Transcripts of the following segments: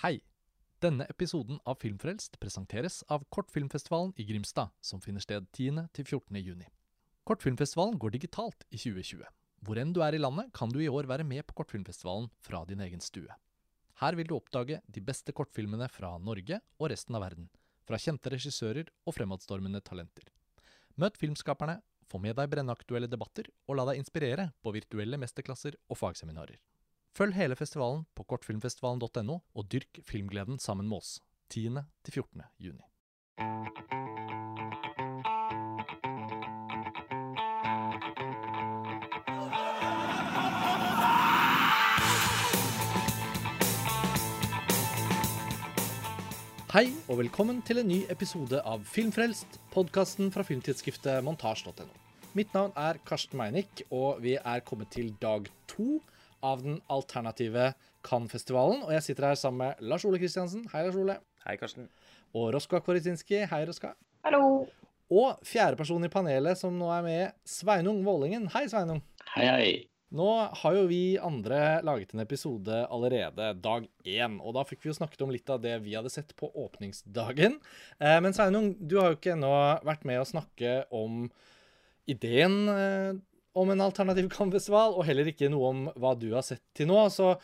Hei! Denne episoden av Filmfrelst presenteres av Kortfilmfestivalen i Grimstad, som finner sted 10.-14. juni. Kortfilmfestivalen går digitalt i 2020. Hvor enn du er i landet, kan du i år være med på Kortfilmfestivalen fra din egen stue. Her vil du oppdage de beste kortfilmene fra Norge og resten av verden. Fra kjente regissører og fremadstormende talenter. Møt filmskaperne, få med deg brennaktuelle debatter, og la deg inspirere på virtuelle mesterklasser og fagseminarer. Følg hele festivalen på kortfilmfestivalen.no, og dyrk filmgleden sammen med oss 10.-14. juni. Hei og velkommen til en ny episode av Filmfrelst, podkasten fra filmtidsskriftet montasj.no. Mitt navn er Karsten Meinick, og vi er kommet til dag to av den alternative Cannes-festivalen. Og jeg sitter her sammen med Lars Ole Kristiansen. Hei, Lars Ole. Hei, Karsten. Og Roska Korizinski. Hei, Roska. Hallo. Og fjerdeperson i panelet som nå er med, Sveinung Vålingen. Hei, Sveinung. Hei, hei. Nå har jo vi andre laget en episode allerede dag én, og da fikk vi jo snakket om litt av det vi hadde sett på åpningsdagen. Eh, men Sveinung, du har jo ikke ennå vært med å snakke om ideen eh, om en alternativ Cannes-festival, og heller ikke noe om hva du har sett til nå. Så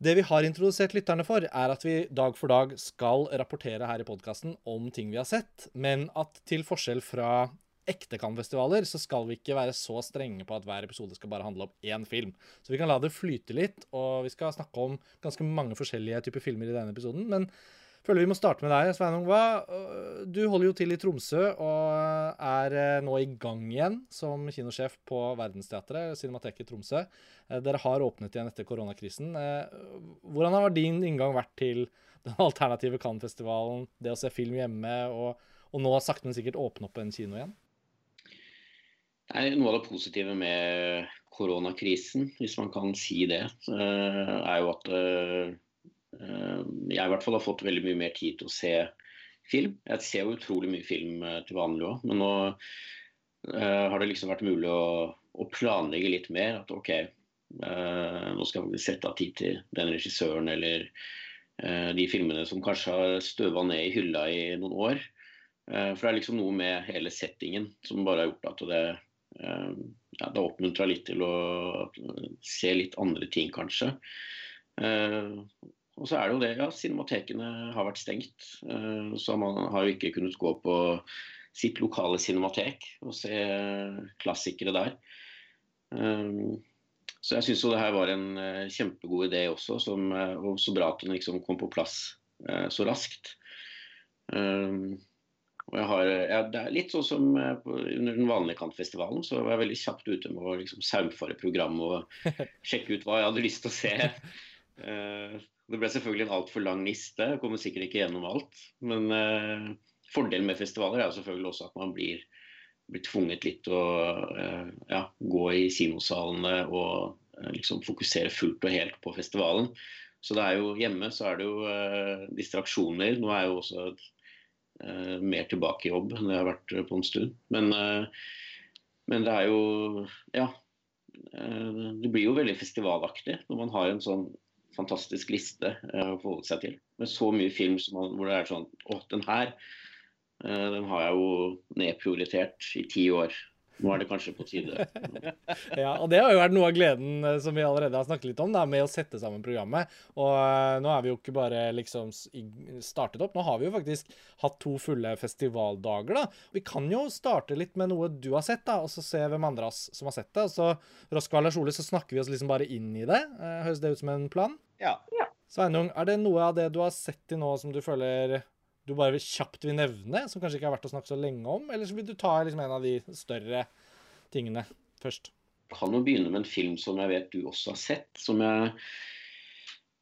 det vi har introdusert lytterne for, er at vi dag for dag skal rapportere her i podkasten om ting vi har sett, men at til forskjell fra ekte Cannes-festivaler, så skal vi ikke være så strenge på at hver episode skal bare handle om én film. Så vi kan la det flyte litt, og vi skal snakke om ganske mange forskjellige typer filmer i denne episoden. Men føler vi må starte med deg, Sveinung. Hva? Du holder jo til i Tromsø og er eh, nå i gang igjen som kinosjef på Verdensteatret, Cinemateket i Tromsø. Eh, dere har åpnet igjen etter koronakrisen. Eh, hvordan har din inngang vært til den alternative Cannes-festivalen, det å se film hjemme, og, og nå sakte, men sikkert åpne opp en kino igjen? Nei, noe av det positive med koronakrisen, hvis man kan si det, er jo at jeg i hvert fall har fått veldig mye mer tid til å se film. Jeg ser jo utrolig mye film til vanlig òg, men nå har det liksom vært mulig å, å planlegge litt mer. At OK, nå skal vi sette av tid til den regissøren eller de filmene som kanskje har støva ned i hylla i noen år. For det er liksom noe med hele settingen som bare har gjort at det ja, det oppmuntra litt til å se litt andre ting, kanskje. Og så er det jo det, ja, cinematekene har vært stengt. Så man har jo ikke kunnet gå på sitt lokale cinematek og se klassikere der. Så jeg syns jo det her var en kjempegod idé også, som, og så bra at den liksom kom på plass så raskt. Og jeg har, ja, det er litt sånn som under den vanlige Kantfestivalen, så var jeg veldig kjapt ute med å liksom saumfare programmet og sjekke ut hva jeg hadde lyst til å se. Det ble selvfølgelig en altfor lang liste, jeg kommer sikkert ikke gjennom alt. Men fordelen med festivaler er selvfølgelig også at man blir, blir tvunget litt til å ja, gå i kinosalene og liksom fokusere fullt og helt på festivalen. Så det er jo hjemme så er det jo distraksjoner. Nå er jo også Uh, mer tilbake i jobb enn jeg har vært på en stund. Men, men det er jo Ja. Det blir jo veldig festivalaktig når man har en sånn fantastisk liste å forholde seg til. Med så mye film man, hvor det er sånn Å, den her den har jeg jo nedprioritert i ti år. Nå er det kanskje på tide. ja, og Det har jo vært noe av gleden som vi allerede har snakket litt om, da, med å sette sammen programmet. Og nå er vi jo ikke bare liksom startet opp, nå har vi jo faktisk hatt to fulle festivaldager. da. Vi kan jo starte litt med noe du har sett, da, og så se hvem andre oss som har sett det. Og så Roska og Sole, så snakker vi oss liksom bare inn i det. Høres det ut som en plan? Ja. ja. Sveinung, er det noe av det du har sett til nå som du føler du bare kjapt vil nevne, som kanskje ikke har vært å snakke så lenge om? Eller så vil du ta liksom en av de større tingene først? Jeg kan jo begynne med en film som jeg vet du også har sett. Som jeg,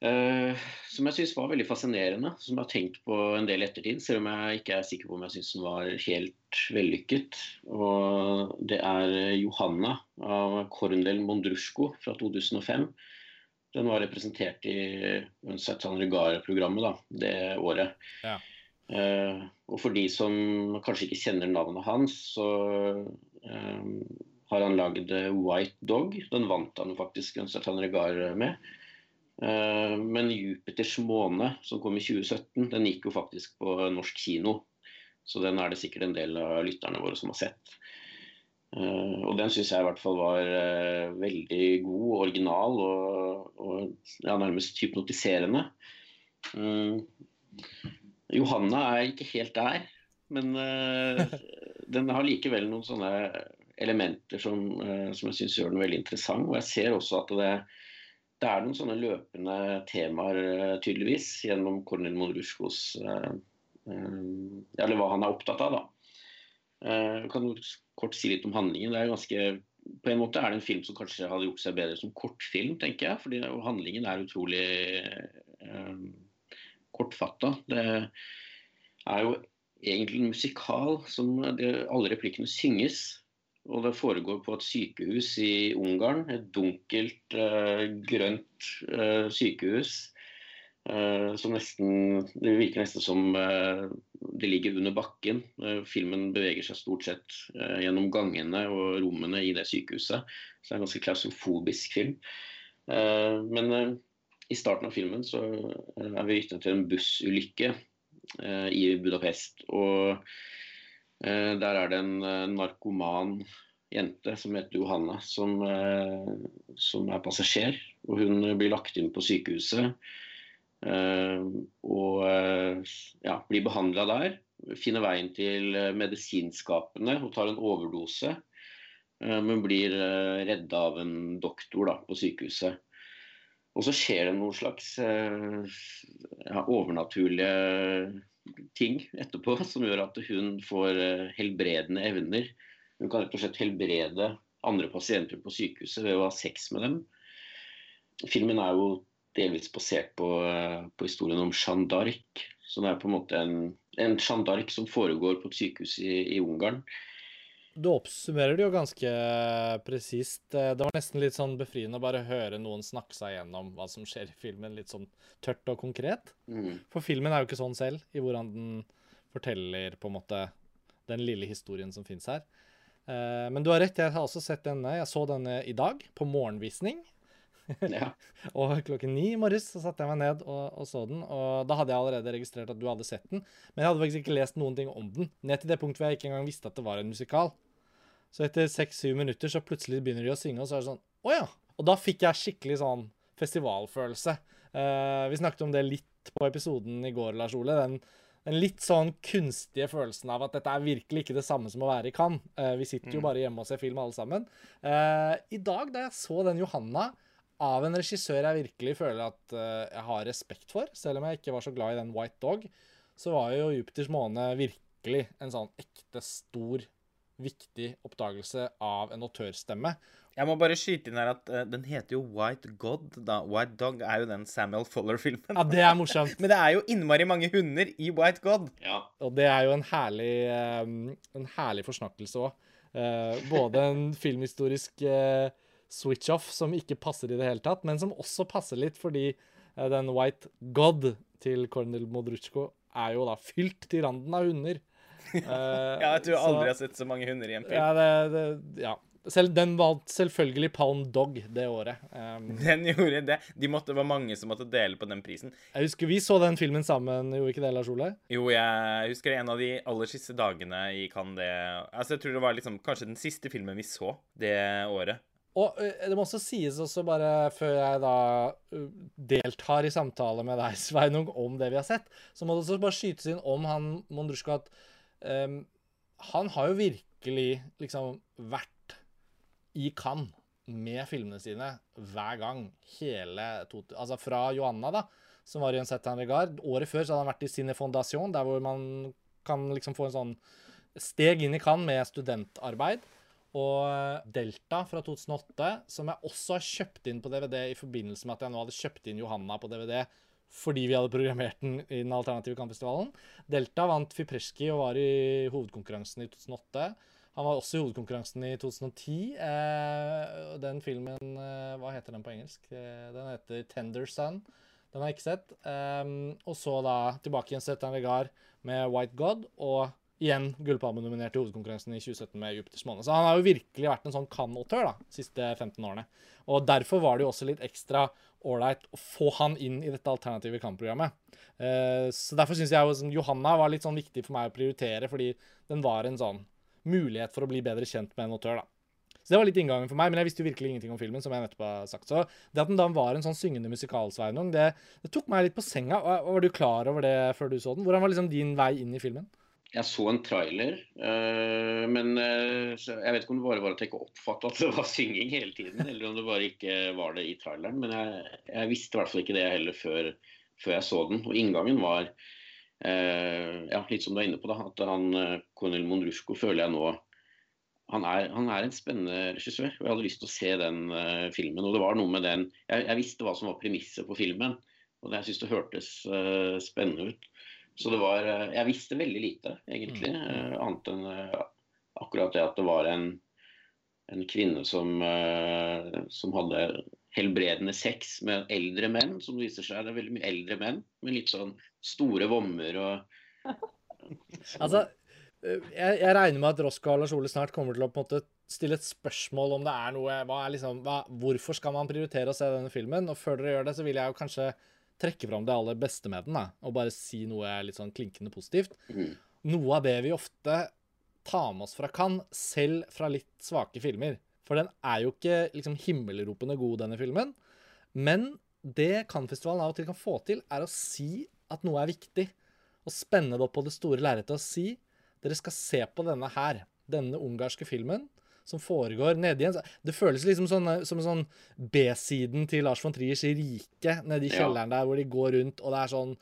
uh, som jeg syns var veldig fascinerende. Som jeg har tenkt på en del ettertid, selv om jeg ikke er sikker på om jeg syns den var helt vellykket. Og det er 'Johanna' av Kornel Mondrusjko fra 2005. Den var representert i Satan Regar-programmet det året. Ja. Uh, og for de som kanskje ikke kjenner navnet hans, så uh, har han lagd White Dog. Den vant han faktisk en Satan Regar med. Eh, men 'Jupiters måne', som kom i 2017, den gikk jo faktisk på norsk kino. Så den er det sikkert en del av lytterne våre som har sett. Uh, og den syns jeg i hvert fall var uh, veldig god og original og, og ja, nærmest hypnotiserende. Um, Johanna er ikke helt der, men uh, den har likevel noen sånne elementer som, som jeg syns gjør den veldig interessant. Og jeg ser også at det, det er noen sånne løpende temaer, tydeligvis, gjennom Kornel Modruskos Eller hva han er opptatt av, da. Jeg kan kort si litt om handlingen. Det er ganske, på en måte er det en film som kanskje hadde gjort seg bedre som kortfilm, tenker jeg. fordi handlingen er utrolig kortfatta. Det er jo egentlig en musikal som alle replikkene synges. Og det foregår på et sykehus i Ungarn. Et dunkelt, eh, grønt eh, sykehus Uh, som nesten, Det virker nesten som det ligger under bakken. Filmen beveger seg stort sett gjennom gangene og rommene i det sykehuset. Så det er en ganske klaustrofobisk film. men i starten av filmen så er vi vitne til en bussulykke i Budapest. Og der er det en narkoman jente som heter Johanna, som, som er passasjer. Og hun blir lagt inn på sykehuset. Eh, og eh, ja, blir behandla der. Finner veien til eh, medisinskapene og tar en overdose. Men blir redda av en doktor da, på sykehuset. Og så skjer det noen slags ja, overnaturlige ting etterpå som gjør at hun får helbredende evner. Hun kan rett og slett helbrede andre pasienter på sykehuset ved å ha sex med dem. Filmen er jo delvis basert på, på historien om Jeanne d'Arc. Så er på en måte en, en Jeanne d'Arc som foregår på et sykehus i, i Ungarn. Du oppsummerer det jo ganske presist. Det var nesten litt sånn befriende å bare høre noen snakke seg gjennom hva som skjer i filmen, litt sånn tørt og konkret. Mm. For filmen er jo ikke sånn selv, i hvordan den forteller på en måte den lille historien som fins her. Eh, men du har rett, jeg har også sett denne. Jeg så denne i dag, på morgenvisning. Ja. og klokken ni i morges så satte jeg meg ned og, og, så den. Og da hadde jeg allerede registrert at du hadde sett den. Men jeg hadde faktisk ikke lest noen ting om den. Ned til det punktet hvor jeg ikke engang visste at det var en musikal. Så etter seks-syv minutter så plutselig begynner de å synge, og så er det sånn Å ja. Og da fikk jeg skikkelig sånn festivalfølelse. Uh, vi snakket om det litt på episoden i går, Lars Ole. Den, den, litt sånn kunstige følelsen av at dette er virkelig ikke det samme som å være i Cannes. Uh, vi sitter jo mm. bare hjemme og ser film alle sammen. Uh, I dag, da jeg så den Johanna av en regissør jeg virkelig føler at jeg har respekt for, selv om jeg ikke var så glad i den White Dog, så var jo Jupiters måne virkelig en sånn ekte stor, viktig oppdagelse av en autørstemme. Jeg må bare skyte inn her at uh, den heter jo White God. da. White Dog er jo den Samuel Fuller-filmen. Ja, det er morsomt. Men det er jo innmari mange hunder i White God. Ja. Og det er jo en herlig, um, en herlig forsnakkelse òg. Uh, eh, både en filmhistorisk uh, switch-off som ikke passer i det hele tatt, men som også passer litt fordi uh, den White God til Kornel Modrutsjko er jo da fylt til randen av hunder. Uh, ja, jeg tror aldri så, har sett så mange hunder i en film. Ja, det, det, ja. Selv, den valgte selvfølgelig Palm Dog det året. Um, den gjorde det. De måtte, det var mange som måtte dele på den prisen. Jeg husker vi så den filmen sammen, gjorde ikke det, Lars Ole? Jo, jeg husker en av de aller siste dagene i Cannes det Altså, jeg tror det var liksom kanskje den siste filmen vi så det året. Og det må også sies også, bare før jeg da deltar i samtale med deg, Sveinung, om det vi har sett, så må det også bare skytes inn om han Mondrusjko at um, han har jo virkelig liksom vært i Cannes med filmene sine hver gang. Hele to, Altså fra Johanna, da, som var i en Setan Regard. Året før så hadde han vært i Cine Fondation, der hvor man kan liksom få en sånn steg inn i Cannes med studentarbeid. Og Delta fra 2008, som jeg også har kjøpt inn på DVD i forbindelse med at jeg nå hadde kjøpt inn Johanna på DVD fordi vi hadde programmert den i den alternative kampfestivalen. Delta vant Fipreski og var i hovedkonkurransen i 2008. Han var også i hovedkonkurransen i 2010. Eh, den filmen eh, Hva heter den på engelsk? Eh, den heter Tender Sun. Den har jeg ikke sett. Eh, og så da tilbake igjen Setan Legar med White God. Og igjen gullpalmenominert i hovedkonkurransen i 2017 med Jupiters måne. Så han har jo virkelig vært en sånn kan-autør de siste 15 årene. Og derfor var det jo også litt ekstra ålreit å få han inn i dette alternative kampprogrammet. Eh, så derfor syns jeg sånn, Johanna var litt sånn viktig for meg å prioritere, fordi den var en sånn mulighet for å bli bedre kjent med en autør, da. Så det var litt inngangen for meg, men jeg visste jo virkelig ingenting om filmen, som jeg nettopp har sagt. Så det at den da var en sånn syngende musikalsveinung, det, det tok meg litt på senga. Var du klar over det før du så den? Hvordan var liksom din vei inn i filmen? Jeg så en trailer, øh, men øh, jeg vet ikke om det bare var at jeg ikke oppfattet at det var synging hele tiden, eller om det bare ikke var det i traileren. Men jeg, jeg visste i hvert fall ikke det heller før, før, jeg så den. Og inngangen var øh, ja, litt som du er inne på, da, at han Cornel Mondrusco føler jeg nå han er, han er, en spennende regissør. og Jeg hadde lyst til å se den filmen. og det var noe med den, Jeg, jeg visste hva som var premisset på filmen, og det, jeg syns det hørtes spennende ut. Så det var uh, Jeg visste veldig lite, egentlig. Mm. annet enn akkurat det at det var en, en kvinne som, som hadde helbredende sex med eldre menn, som viser seg det er veldig mye eldre menn med litt sånn store vommer og Altså, Eh, jeg, jeg, regner med at Roscoe og Lars Ole snart kommer til å på en måte stille et spørsmål om det er noe hva er liksom, hva, Hvorfor skal man prioritere å se denne filmen? Og før dere gjør det, så vil jeg jo kanskje trekke fram det aller beste med den, da, og bare si noe litt sånn klinkende positivt. Mm. Noe av det vi ofte tar med oss fra Cannes, selv fra litt svake filmer. For den er jo ikke liksom himmelropende god, denne filmen. Men det Cannes-festivalen av og til kan få til, er å si at noe er viktig. Og spenne det opp på det store lerretet og si dere skal se på denne her. Denne ungarske filmen som foregår nedi en Det føles liksom sånn, som sånn B-siden til Lars von Triers rike, nedi kjelleren der hvor de går rundt, og det er sånn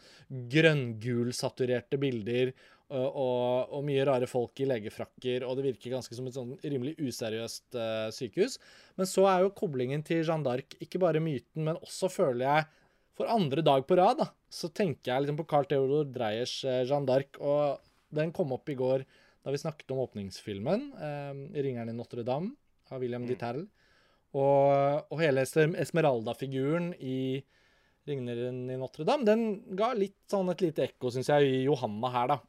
grønngulsaturerte bilder. Og, og, og, mye rare folk i legefrakker, og det virker ganske som et sånn rimelig useriøst uh, sykehus. Men så er jo koblingen til Jeanne d'Arc ikke bare myten, men også, føler jeg, for andre dag på rad, da, så tenker jeg liksom på Carl Theodor Dreyers uh, Jeanne d'Arc. Og den kom opp i går da vi snakket om åpningsfilmen, eh, 'Ringeren i Notre-Dame' av William mm. Ditterl. Og, og, hele Esmeralda-figuren i 'Ringeren i Notre-Dame' den ga litt sånn et lite ekko, syns jeg, i Johanna her, da.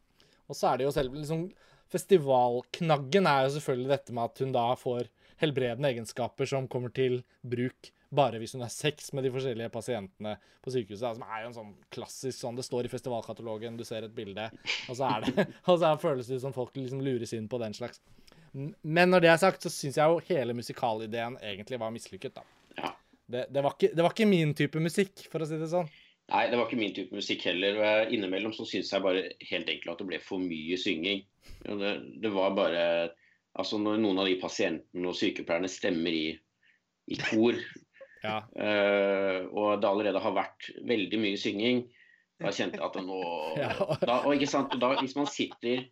Og så er det jo selv liksom Festivalknaggen er jo selvfølgelig dette med at hun da får helbredende egenskaper som kommer til bruk bare hvis hun har sex med de forskjellige pasientene på sykehuset. Som er jo en sånn klassisk sånn Det står i festivalkatalogen, du ser et bilde, og så er det Og så føles det som folk liksom lures inn på den slags. Men når det er sagt, så syns jeg jo hele musikalideen egentlig var mislykket, da. Ja. Det, det, var ikke, det, var ikke, min type musikk, for å si det sånn. Nei, det var ikke min type musikk heller. og Innimellom så syns jeg bare helt enkelt at det ble for mye synging. Det, det var bare Altså når noen av de pasientene og sykepleierne stemmer i, i kor ja. Uh, og det allerede har vært veldig mye synging. Da kjente jeg at nå ja. da, og ikke sant, da, hvis, man sitter,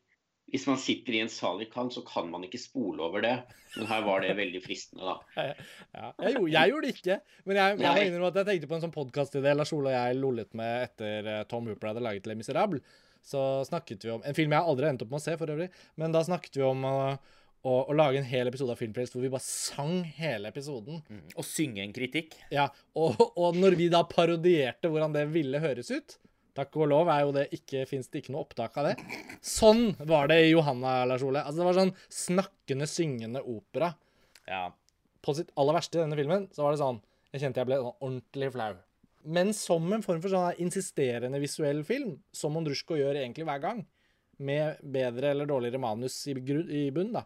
hvis man sitter i en sal i Cannes, så kan man ikke spole over det. Men her var det veldig fristende, da. Ja, jeg, gjorde, jeg, gjorde det ikke. Men jeg, jeg, jeg, jeg tenkte på en sånn podkastidé Lars Ole og jeg lollet med etter eh, Tom Hooper hadde laget Le Miserable. Så snakket vi om En film jeg aldri endte opp med å se, for øvrig. Men da snakket vi om uh, og, og, lage en hel episode av Filmfrelst hvor vi bare sang hele episoden. Mm. Og synge en kritikk. Ja, og, og, når vi da parodierte hvordan det ville høres ut Takk og lov er jo det ikke Fins det ikke noe opptak av det? Sånn var det i Johanna Lars Ole. Altså, det var sånn snakkende, syngende opera. Ja. På sitt aller verste i denne filmen så var det sånn Jeg kjente jeg ble sånn ordentlig flau. Men som en form for sånn insisterende visuell film, som Ondrusjko gjør egentlig hver gang, med bedre eller dårligere manus i, i bunn, da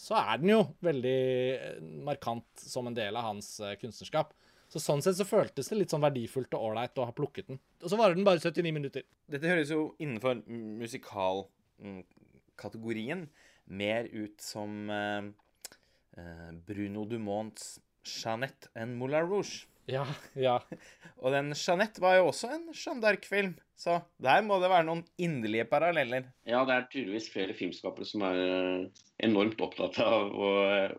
så er den jo veldig eh, markant som en del av hans uh, kunstnerskap. Så Sånn sett så føltes det litt sånn verdifullt og ålreit å ha plukket den. Og så varer den bare 79 minutter. Dette høres jo innenfor musikalkategorien mer ut som uh, uh, Bruno Dumonts Jeanette en Moulin Rouge. Ja, ja. og den Jeanette var jo også en Jeanne d'Arc-film, så der må det være noen inderlige paralleller. Ja, det er tydeligvis flere filmskapere som er eh, enormt opptatt av å,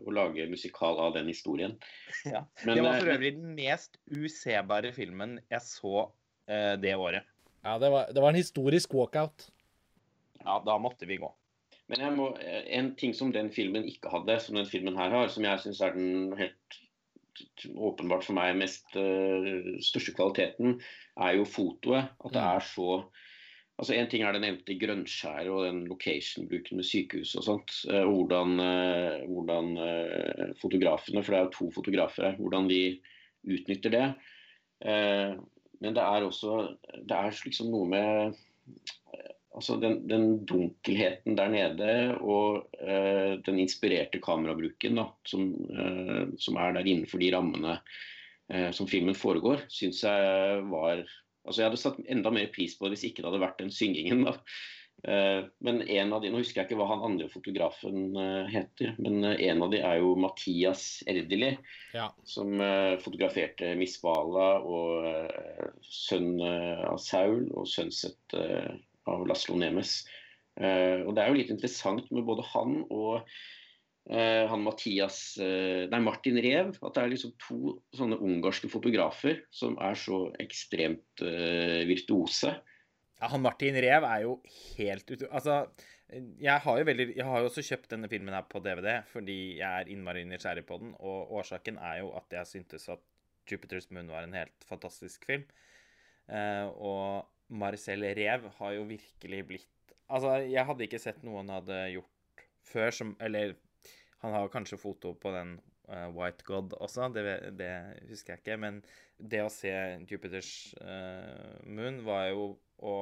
å lage musikal av den historien. Ja. Men, det var for eh, øvrig den mest usebare filmen jeg så uh, det året. Ja, det var, det var, en historisk walkout. Ja, da måtte vi gå. Men må, en ting som den filmen ikke hadde, som den filmen her har, som jeg syns er den helt åpenbart for meg mest uh, største kvaliteten, er jo fotoet. At det mm. er så Altså En ting er det nevnte grønnskjæret og den location-bruken med sykehus og sånt. og hvordan, hvordan, fotografene, for det er jo to fotografer her, hvordan de utnytter det. Men det er også det er liksom noe med altså den, den, dunkelheten der nede og eh, den inspirerte kamerabruken da, som, eh, som, er der innenfor de rammene eh, som filmen foregår, syns jeg var altså Jeg hadde satt enda mer pris på det hvis ikke det hadde vært den syngingen. da. Men en av de, Nå husker jeg ikke hva han andre fotografen heter, men en av de er jo Mathias Erdeli, ja. som fotograferte Miss Vala og sønn av Saul og Sunset av Laslo Nemes. Uh, og Det er jo litt interessant med både han og uh, han Mathias uh, Nei, Martin Rev. At det er liksom to sånne ungarske fotografer som er så ekstremt virtuose. Ja, han Martin Rev er jo helt ut... Altså, jeg har jo veldig Jeg har jo også kjøpt denne filmen her på DVD fordi jeg er innmari nysgjerrig på den. Og årsaken er jo at jeg syntes at Jupiter's Moon var en helt fantastisk film. og Marcel Rev har jo virkelig blitt Altså, jeg hadde ikke sett noe han hadde gjort før som Eller han har kanskje foto på den uh, White God også, det, det, husker jeg ikke. Men det å se Jupiters uh, Moon var jo å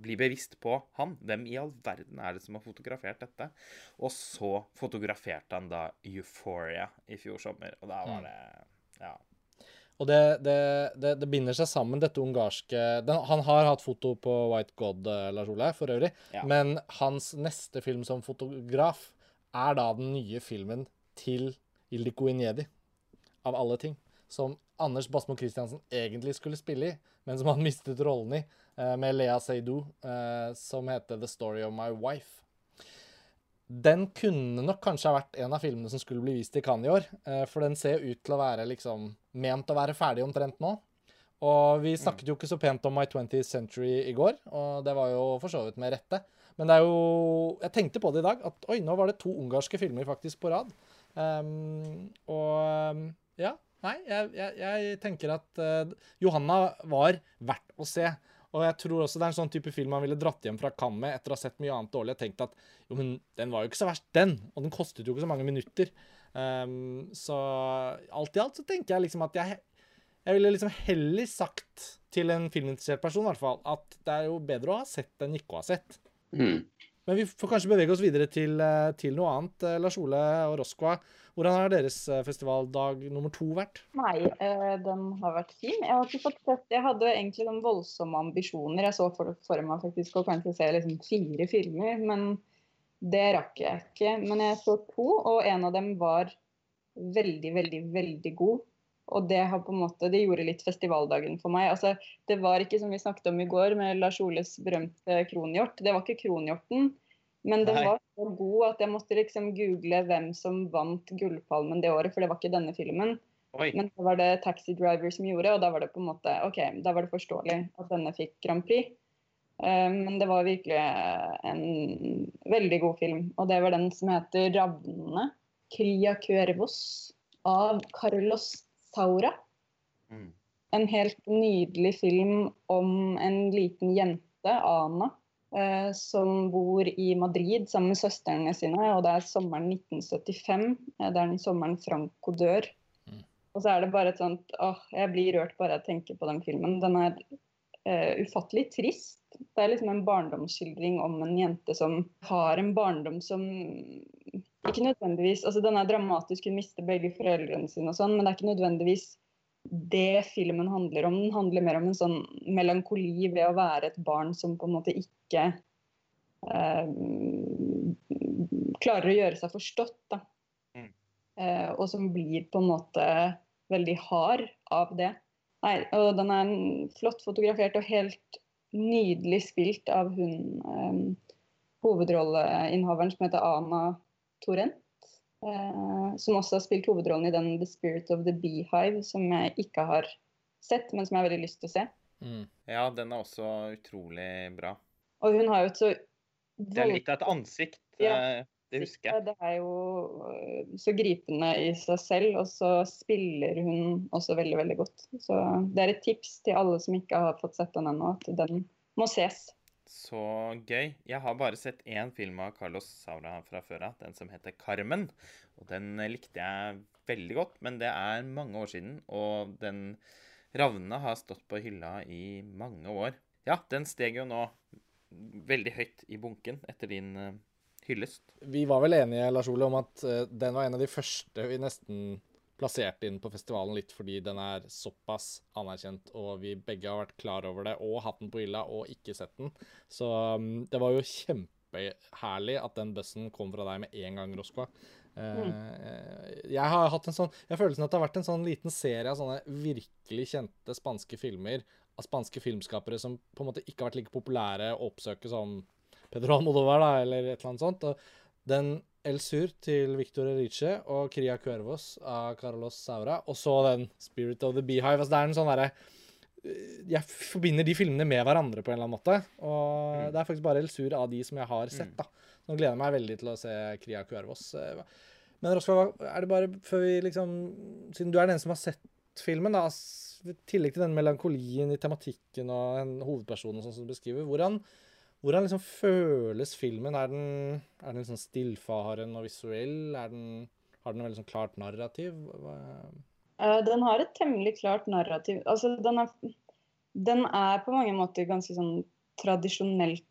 bli bevisst på han. Hvem i all verden er det som har fotografert dette? Og så fotograferte han da Euphoria i fjor sommer, og da var mm. det Ja. Og det, det, det, det, binder seg sammen, dette ungarske den, Han har hatt foto på White God, eh, Lars Ole, for øvrig. Ja. Men hans neste film som fotograf er da den nye filmen til Ildiko Injedi, av alle ting. Som Anders Basmo Christiansen egentlig skulle spille i, men som han mistet rollen i, eh, med Lea Seydoux, eh, som heter The Story of My Wife. Den kunne nok kanskje ha vært en av filmene som skulle bli vist i Cannes i år. For den ser ut til å være liksom ment å være ferdig omtrent nå. Og vi mm. snakket jo ikke så pent om My 20th Century i går, og det var jo for så vidt med rette. Men det er jo Jeg tenkte på det i dag, at oi, nå var det to ungarske filmer faktisk på rad. Um, og ehm, ja. Nei, jeg, jeg, jeg tenker at uh, Johanna var verdt å se. Og jeg tror også det er en sånn type film man ville dratt hjem fra Cannes med etter å ha sett mye annet dårlig og tenkt at jo, men den var jo ikke så verst, den. Og den kostet jo ikke så mange minutter. Um, så alt i alt så tenker jeg liksom at jeg jeg ville liksom heller sagt til en filminteressert person i hvert fall, at det er jo bedre å ha sett enn ikke å ha sett. Mm. Men vi får kanskje bevege oss videre til, eh, til noe annet. Eh, Lars Ole og Roskva, hvordan har deres eh, festivaldag nummer to vært? Nei, den har vært fin. Jeg har ikke fått sett Jeg hadde egentlig noen voldsomme ambisjoner. Jeg så for, for meg faktisk å kanskje se liksom fire filmer, men det rakk jeg ikke. Men jeg så to, og en av dem var veldig, veldig, veldig god. Og det har på en måte, det gjorde litt festivaldagen for meg. Altså, det var ikke som vi snakket om i går med Lars Oles berømte kronhjort. Det var ikke kronhjorten, men den Nei. var så god at jeg måtte liksom google hvem som vant Gullpalmen det året, for det var ikke denne filmen. Oi. Men det var det Taxi Driver som gjorde, og da var det på en måte, ok, da var det forståelig at denne fikk Grand Prix. Uh, men det var virkelig en veldig god film, og det var den som heter 'Ravnene'. Cria Cuervos av Carlos Saura. Mm. En helt nydelig film om en liten jente, Ana, eh, som bor i Madrid sammen med søstrene sine. og Det er sommeren 1975. Eh, det er den sommeren Franco dør. Mm. Og så er det bare et sånt åh, Jeg blir rørt bare jeg tenker på den filmen. Den er uh, ufattelig trist. Det er liksom en barndomsskildring om en jente som har en barndom som ikke nødvendigvis, altså Den er dramatisk, hun mister begge foreldrene sine, og sånn, men det er ikke nødvendigvis det filmen handler om. Den handler mer om en sånn melankoli ved å være et barn som på en måte ikke eh, klarer å gjøre seg forstått. da. Mm. Eh, og som blir på en måte veldig hard av det. Nei, og Den er flott fotografert og helt nydelig spilt av hun um, hovedrolleinnehaveren som heter Ana Torrent. Uh, som også har spilt hovedrollen i den 'The Spirit of the Beehive', som jeg ikke har sett, men som jeg har veldig lyst til å se. Mm. Ja, den er også utrolig bra. Og hun har jo et så Det er litt av et ansikt. Ja, eh, det husker jeg. Det er jo eh, så gripende i seg selv, og så spiller hun også veldig, veldig godt. Så det er et tips til alle som ikke har fått sett den ennå, at den må ses. Så gøy. Jeg har bare sett én film av Carlos Saura fra før av, den som heter Carmen. Og den likte jeg veldig godt, men det er mange år siden, og den Ravnene har stått på hylla i mange år. Ja, den steg jo nå veldig høyt i bunken etter din uh, hyllest. Vi var vel enige, Lars Ole, om at uh, den var en av de første vi nesten plasserte inn på festivalen litt fordi den er såpass anerkjent, og vi begge har vært klar over det og hatt den på hylla og ikke sett den. Så um, det var jo kjempeherlig at den bussen kom fra deg med en gang, Roskva. Mm. Jeg har hatt en sånn Jeg føler at det har vært en sånn liten serie av sånne virkelig kjente spanske filmer av spanske filmskapere som på en måte ikke har vært like populære å oppsøke som Pedro Almodovar, da, eller et eller annet sånt. Og den El Sur til Victor Erice og Cria Cuervos av Carlos Saura, og så den Spirit of the Beehive. Altså, det er en sånn derre jeg forbinder de filmene med hverandre på en eller annen måte. Og mm. det er faktisk bare El Sur av de som jeg har sett, da. Nå gleder jeg meg veldig til å se Cria Cuervos. Men Roskva, er det bare før vi liksom Siden du er den som har sett filmen, da, i tillegg til den melankolien i tematikken og hovedpersonen hovedperson sånn som du beskriver, hvordan, hvordan liksom føles filmen? Er den, er den liksom stillfaren og visuell? Den, har den en veldig sånn klart narrativ? Uh, den har et temmelig klart narrativ. Altså, den er, den er på mange måter ganske sånn tradisjonelt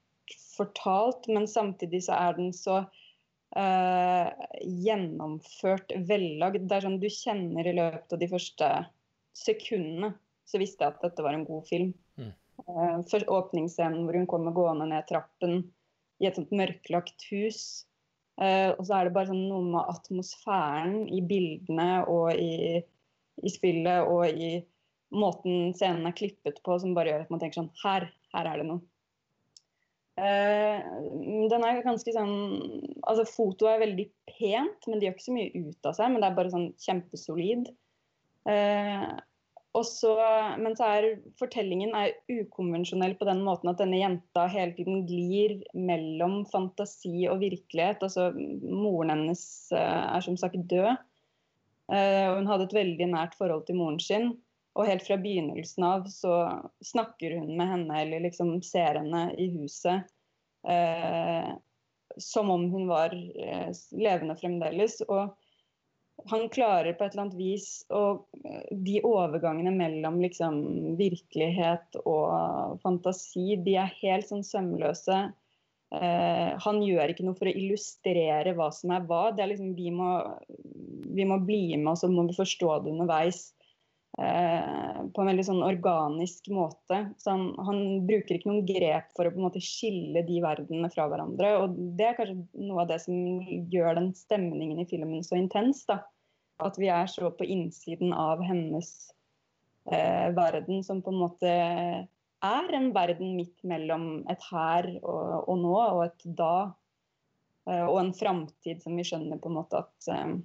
fortalt, men samtidig så er den så uh, gjennomført, vellagd. Det er sånn du kjenner i løpet av de første sekundene så visste jeg at dette var en god film. Uh, først åpningsscenen hvor hun kommer gående ned trappen i et sånt mørklagt hus. Uh, og så er det bare sånn noe med atmosfæren i bildene og i, i, spillet og i måten scenen er klippet på som bare gjør at man tenker sånn Her, her er det noe. Uh, den er ganske sånn Altså, fotoet er veldig pent, men det gjør ikke så mye ut av seg. Men det er bare sånn kjempesolid. Uh, så, men så er fortellingen er ukonvensjonell på den måten at denne jenta hele tiden glir mellom fantasi og virkelighet. Altså, moren hennes uh, er som sagt død. hun hadde et veldig nært forhold til moren sin. Og helt fra begynnelsen av så snakker hun med henne eller liksom ser henne i huset eh, som om hun var eh, levende fremdeles. Og han klarer på et eller annet vis og De overgangene mellom liksom virkelighet og fantasi, de er helt sånn sømløse. Eh, han gjør ikke noe for å illustrere hva som er hva. Det er liksom, vi må, vi må bli med, og så må vi forstå det underveis. Eh, på en veldig sånn organisk måte. Så han, han, bruker ikke noen grep for å på en måte skille de verdenene fra hverandre. Og det er kanskje noe av det som gjør den stemningen i filmen så intens. da. At vi er så på innsiden av hennes eh, verden, som på en måte er en verden midt mellom et her og, og nå, og et da. Eh, og en framtid som vi skjønner på en måte at eh,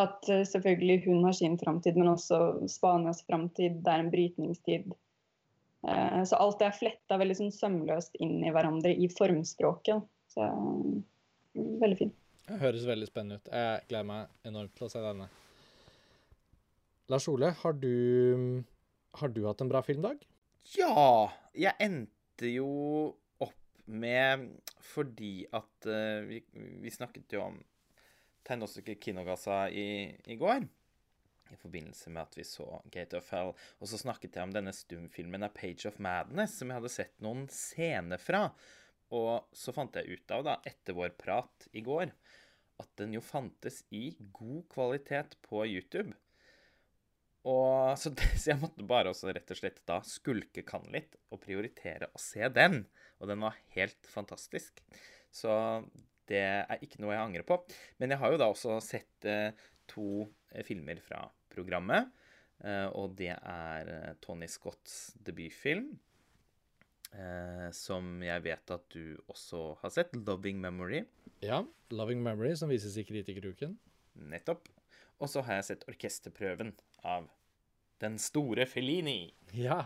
at uh, selvfølgelig hun har sin framtid, men også Spanias framtid. Det er en brytningstid. Uh, så alt det er fletta veldig sånn sømløst inn i hverandre i formspråket. Så uh, veldig fint. Det høres veldig spennende ut. Jeg gleder meg enormt til å se denne. Lars Ole, har du, har du hatt en bra filmdag? Ja. Jeg endte jo opp med Fordi at vi, vi snakket jo om tegnestykket Kinogassa i, i går. I forbindelse med at vi så Gate of Hell. Og så snakket jeg om denne stumfilmen av Page of Madness, som jeg hadde sett noen scener fra. Og så fant jeg ut av, da, etter vår prat i går, at den jo fantes i god kvalitet på YouTube. Og så, så, jeg måtte bare også rett og slett da skulke kan litt og prioritere å se den. Og den var helt fantastisk. Så det er ikke noe jeg angrer på. Men jeg har jo da også sett eh, to eh, filmer fra programmet. Eh, og det er Tony Scotts debutfilm, som jeg vet at du også har sett. 'Loving Memory'. Ja. 'Loving Memory', som vises i Kritikeruken. Nettopp. Og så har jeg sett orkesterprøven av den store Fellini. Ja.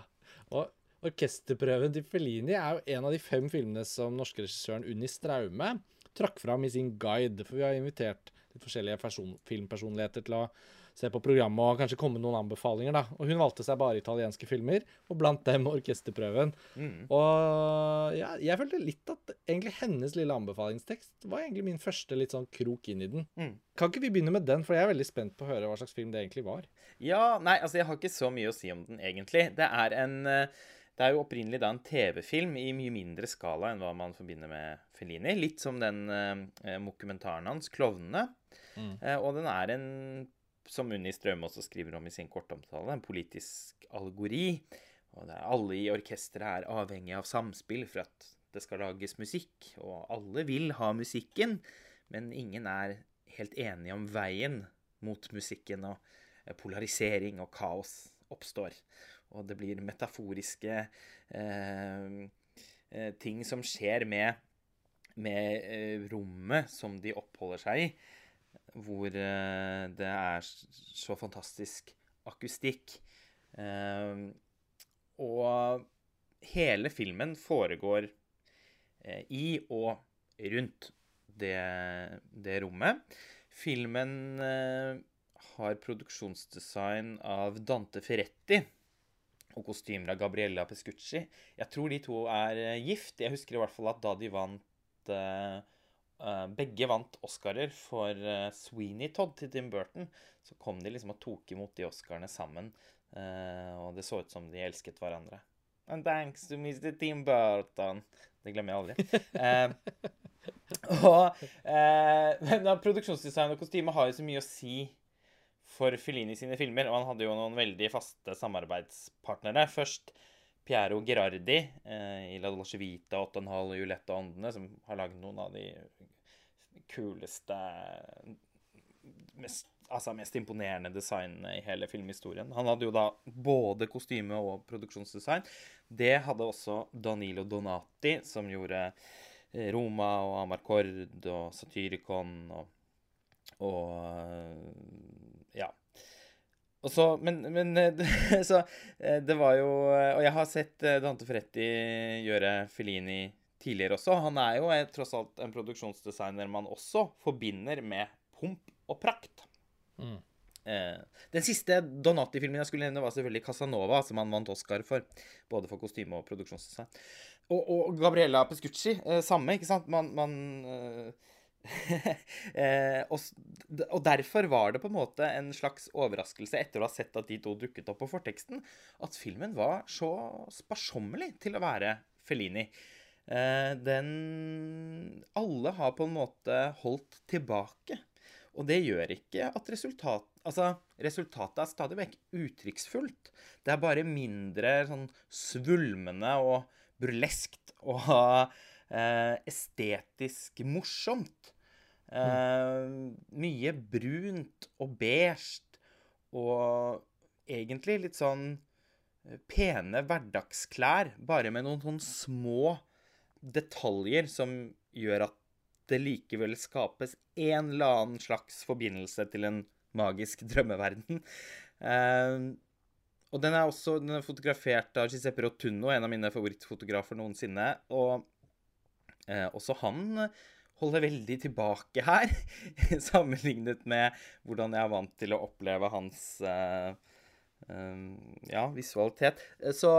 Og orkesterprøven til Fellini er jo en av de fem filmene som norske regissøren Unni Straume trakk fram i sin guide. For vi har invitert litt forskjellige person, filmpersonligheter til å se på programmet og kanskje komme med noen anbefalinger. da. Og hun valgte seg bare italienske filmer, og blant dem orkesterprøven. Mm. Og ja, jeg følte litt at egentlig hennes lille anbefalingstekst var egentlig min første litt sånn krok inn i den. Mm. Kan ikke vi begynne med den, for jeg er veldig spent på å høre hva slags film det egentlig var. Ja, nei, altså jeg har ikke så mye å si om den egentlig. Det er en eh, det er jo opprinnelig da en TV-film i mye mindre skala enn hva man forbinder med Fellini. Litt som den eh, dokumentaren hans, 'Klovnene'. Mm. Eh, og den er en, som Unni Strøm også skriver om i sin kortomtale, en politisk allegori. Og det er alle i orkesteret er avhengig av samspill for at det skal lages musikk. Og alle vil ha musikken, men ingen er helt enige om veien mot musikken. Og eh, polarisering og kaos oppstår. Og det blir metaforiske eh, eh, ting som skjer med, med eh, rommet som de oppholder seg i. Hvor eh, det er så fantastisk akustikk. Eh, og hele filmen foregår i og rundt det, det rommet. Filmen har produksjonsdesign av Dante Ferretti og kostymer av Gabriella Pescucci. Jeg tror de to er uh, gift. Jeg husker i hvert fall at da de vant uh, uh, Begge vant Oscarer for Sweeney Todd til Tim Burton. Så kom de liksom og tok imot de Oscarene sammen. og det så ut som de elsket hverandre. And thanks to Mr. Tim Burton. Det glemmer jeg aldri. og men produksjonsdesign og kostyme har jo så mye å si for Fellini sine filmer, og han hadde jo noen veldig faste samarbeidspartnere. Først Piero Gerardi eh, i La Dolce Vita, 8,5 Julette og Åndene, som har lagd noen av de kuleste mest, altså mest imponerende designene i hele filmhistorien. Han hadde jo da både kostyme og produksjonsdesign. Det hadde også Danilo Donati, som gjorde eh, Roma og Amarcord og Satyricon og, og ja. Og så, men, men så, det var jo Og jeg har sett Dante Ferretti gjøre Felini tidligere også. Han er jo tross alt en produksjonsdesigner man også forbinder med pomp og prakt. Mm. Den siste Donati-filmen jeg skulle nevne, var selvfølgelig Casanova, som han vant Oscar for. Både for kostyme og produksjonsdesign. Og, og Gabriella Pescucci, samme, ikke sant? Man, man eh, og, og, derfor var det på en måte en slags overraskelse etter å ha sett at de to dukket opp på forteksten, at filmen var så sparsommelig til å være Fellini. Eh, den Alle har på en måte holdt tilbake. Og det gjør ikke at resultat, altså, resultatet er stadig vekk uttrykksfullt. Det er bare mindre sånn svulmende og burleskt og eh, estetisk morsomt. Uh, mye brunt og beige og egentlig litt sånn eh, pene hverdagsklær, bare med noen sånn små detaljer som gjør at det likevel skapes en eller annen slags forbindelse til en magisk drømmeverden. Uh, og den er også den er fotografert av Giuseppe Rotunno, en av mine favorittfotografer noensinne. Og uh, også han holder veldig tilbake her, sammenlignet med hvordan jeg er vant til å oppleve hans uh, um, ja, visualitet. Så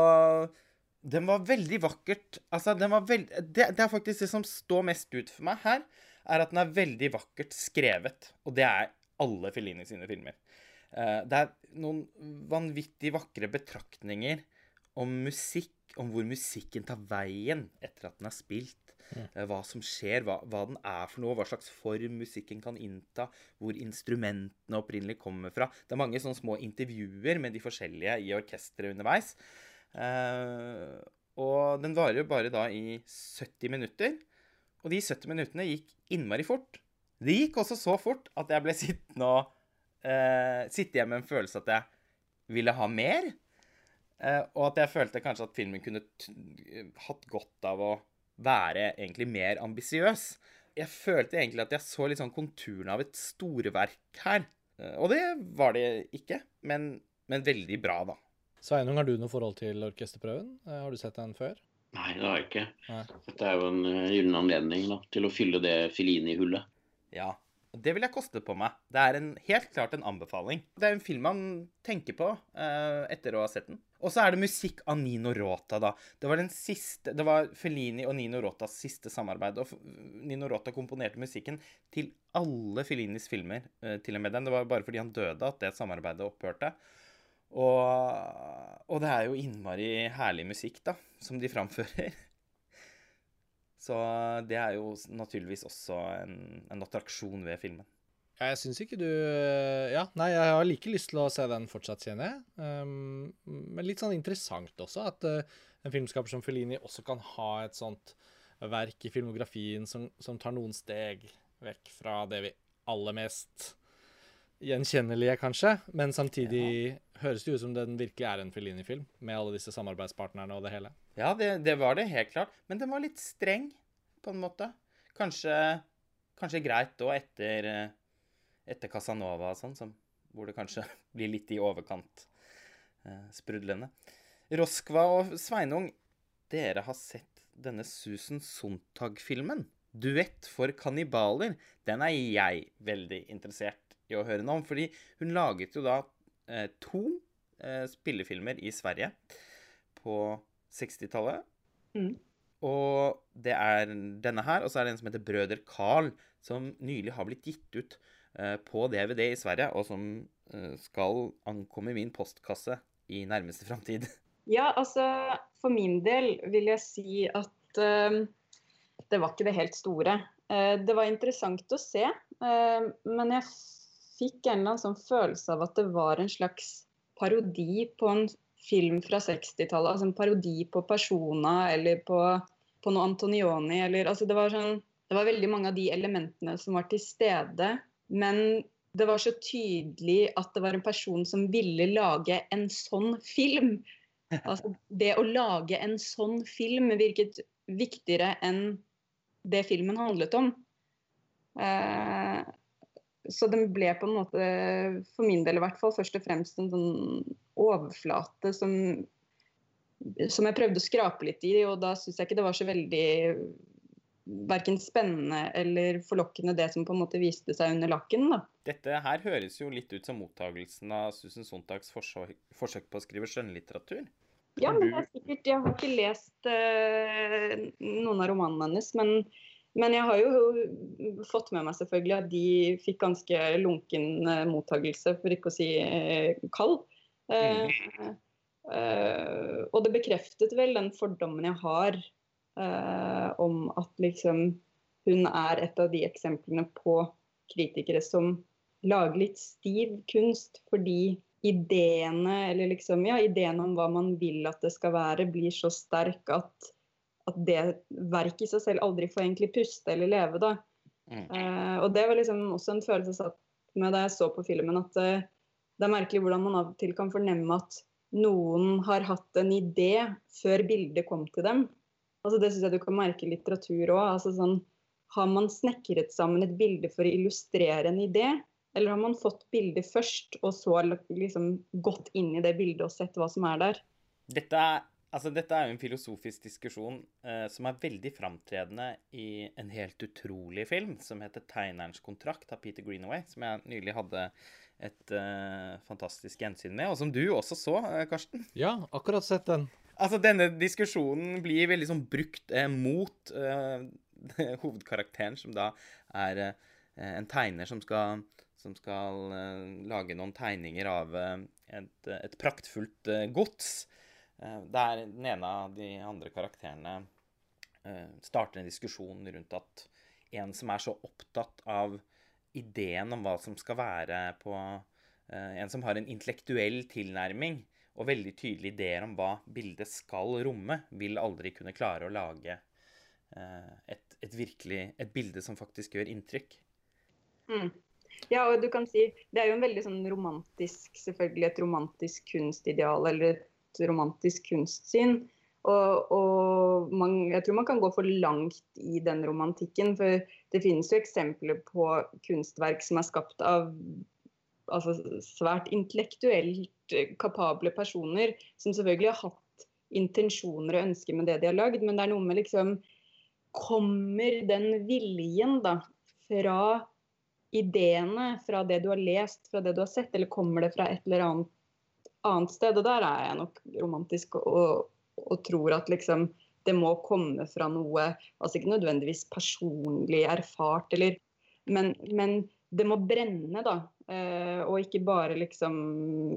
den var veldig vakkert. Altså, den var veld... det, det, er faktisk det som står mest ut for meg her, er at den er veldig vakkert skrevet. Og det er alle Fellini sine filmer. Uh, det er noen vanvittig vakre betraktninger om musikk, om hvor musikken tar veien etter at den er spilt. Mm. Hva som skjer, hva, hva, den er for noe, hva slags form musikken kan innta, hvor instrumentene opprinnelig kommer fra. Det er mange sånne små intervjuer med de forskjellige i orkesteret underveis. Uh, og den varer jo bare da i 70 minutter. Og de 70 minuttene gikk innmari fort. Det gikk også så fort at jeg ble sittende og uh, sitte igjen med en følelse at jeg ville ha mer. Uh, og at jeg følte kanskje at filmen kunne hatt godt av å være egentlig mer ambisiøs. Jeg følte egentlig at jeg så litt sånn konturene av et storverk her. Eh, og det var det ikke, men, men veldig bra, da. Sveinung, har du noe forhold til orkesterprøven? Eh, har du sett den før? Nei, det har jeg ikke. Nei. Dette er jo en gyllen anledning da, til å fylle det Filini-hullet. Ja. Det vil jeg koste på meg. Det er en, helt klart en anbefaling. Det er en film man tenker på eh, etter å ha sett den. Og så er det musikk av Nino Rota, da. Det var siste Det var Fellini og Nino Rotas siste samarbeid. Og Nino Rota komponerte musikken til alle Fellinis filmer, eh, til og med den. Det var bare fordi han døde at det samarbeidet opphørte. Og, og det er jo innmari herlig musikk, da, som de framfører. Så det er jo naturligvis også en, en attraksjon ved filmen. Jeg syns ikke du Ja, nei, jeg har like lyst til å se den fortsatt, kjenner jeg. Um, men litt sånn interessant også at uh, en filmskaper som Fellini også kan ha et sånt verk i filmografien som, som tar noen steg vekk fra det vi aller mest gjenkjennelige, kanskje. Men samtidig ja. høres det ut som den virkelig er en Fellini-film, med alle disse samarbeidspartnerne og det hele. Ja, det, det, var det helt klart. Men den var litt streng, på en måte. Kanskje, kanskje greit da etter, etter Casanova og sånn, hvor det kanskje blir litt i overkant eh, sprudlende. Roskva og Sveinung, dere har sett denne Susan Sontag-filmen. 'Duett for kannibaler'. Den er jeg veldig interessert i å høre noe om. Fordi hun laget jo da eh, to eh, spillefilmer i Sverige på 60-tallet. Mm. Og det er denne her, og så er det en som heter Brøder Carl, som nylig har blitt gitt ut på DVD i Sverige, og som eh, skal ankomme min postkasse i nærmeste framtid. Ja, altså for min del vil jeg si at uh, det var ikke det helt store. Uh, det var interessant å se, uh, men jeg fikk en eller annen sånn følelse av at det var en slags parodi på en film fra 60-tallet. Altså en parodi på Persona eller på, på noe Antonioni. Eller, altså det, var sånn, det var veldig mange av de elementene som var til stede. Men det var så tydelig at det var en person som ville lage en sånn film. Altså, det å lage en sånn film virket viktigere enn det filmen handlet om. Eh, så den ble på en måte, for min del i hvert fall, først og fremst en sånn overflate som, som jeg prøvde å skrape litt i. Og da syns jeg ikke det var så veldig verken spennende eller forlokkende det som på en måte viste seg under lakken. da. Dette her høres jo litt ut som mottagelsen av Susan Sontags forsøk, forsøk på å skrive skjønnlitteratur. Ja, men det er sikkert Jeg har ikke lest uh, noen av romanene hennes, men men jeg har jo fått med meg selvfølgelig at de fikk ganske lunken uh, mottagelse, for ikke å si uh, kald. Uh, og det bekreftet vel den fordommen jeg har om at liksom hun er et av de eksemplene på kritikere som lager litt stiv kunst fordi ideene, eller liksom, ja, ideene om hva man vil at det skal være, blir så sterk at at det verket i seg selv aldri får egentlig puste eller leve. da. Mm. Eh, og det var liksom også en følelse jeg satt med da jeg så på filmen, at eh, det er merkelig hvordan man av og til kan fornemme at noen har hatt en idé før bildet kom til dem. Altså Det syns jeg du kan merke i litteratur òg. Altså sånn, har man snekret sammen et bilde for å illustrere en idé? Eller har man fått bildet først, og så liksom gått inn i det bildet og sett hva som er der? Dette er Altså, dette er jo en filosofisk diskusjon eh, som er veldig framtredende i en helt utrolig film som heter 'Tegnerens kontrakt' av Peter Greenaway, som jeg nylig hadde et eh, fantastisk gjensyn med, og som du også så, eh, Karsten. Ja, akkurat sett den. Altså, denne diskusjonen blir veldig sånn brukt eh, mot eh, hovedkarakteren, som da er eh, en tegner som skal, som skal lage noen tegninger av et, et praktfullt gods. Eh, der den ene av de andre karakterene eh, starter en diskusjon rundt at en som er så opptatt av ideen om hva som skal være på eh, En som har en intellektuell tilnærming og veldig tydelige ideer om hva bildet skal romme, vil aldri kunne klare å lage et, et, virkelig, et bilde som faktisk gjør inntrykk. Mm. Ja, og du kan si Det er jo en veldig sånn romantisk, selvfølgelig et romantisk kunstideal, eller et romantisk kunstsyn. Og, og man, jeg tror man kan gå for langt i den romantikken. For det finnes jo eksempler på kunstverk som er skapt av altså, svært intellektuelt kapable personer, som selvfølgelig har hatt intensjoner og ønsker med det de har lagd, men det er noe med liksom Kommer den viljen da fra ideene fra det du har lest, fra det du har sett, eller kommer det fra et eller annet, annet sted? Og der er jeg nok romantisk og, og tror at liksom det må komme fra noe Altså ikke nødvendigvis personlig erfart, eller Men, men det må brenne, da. Eh, og ikke bare liksom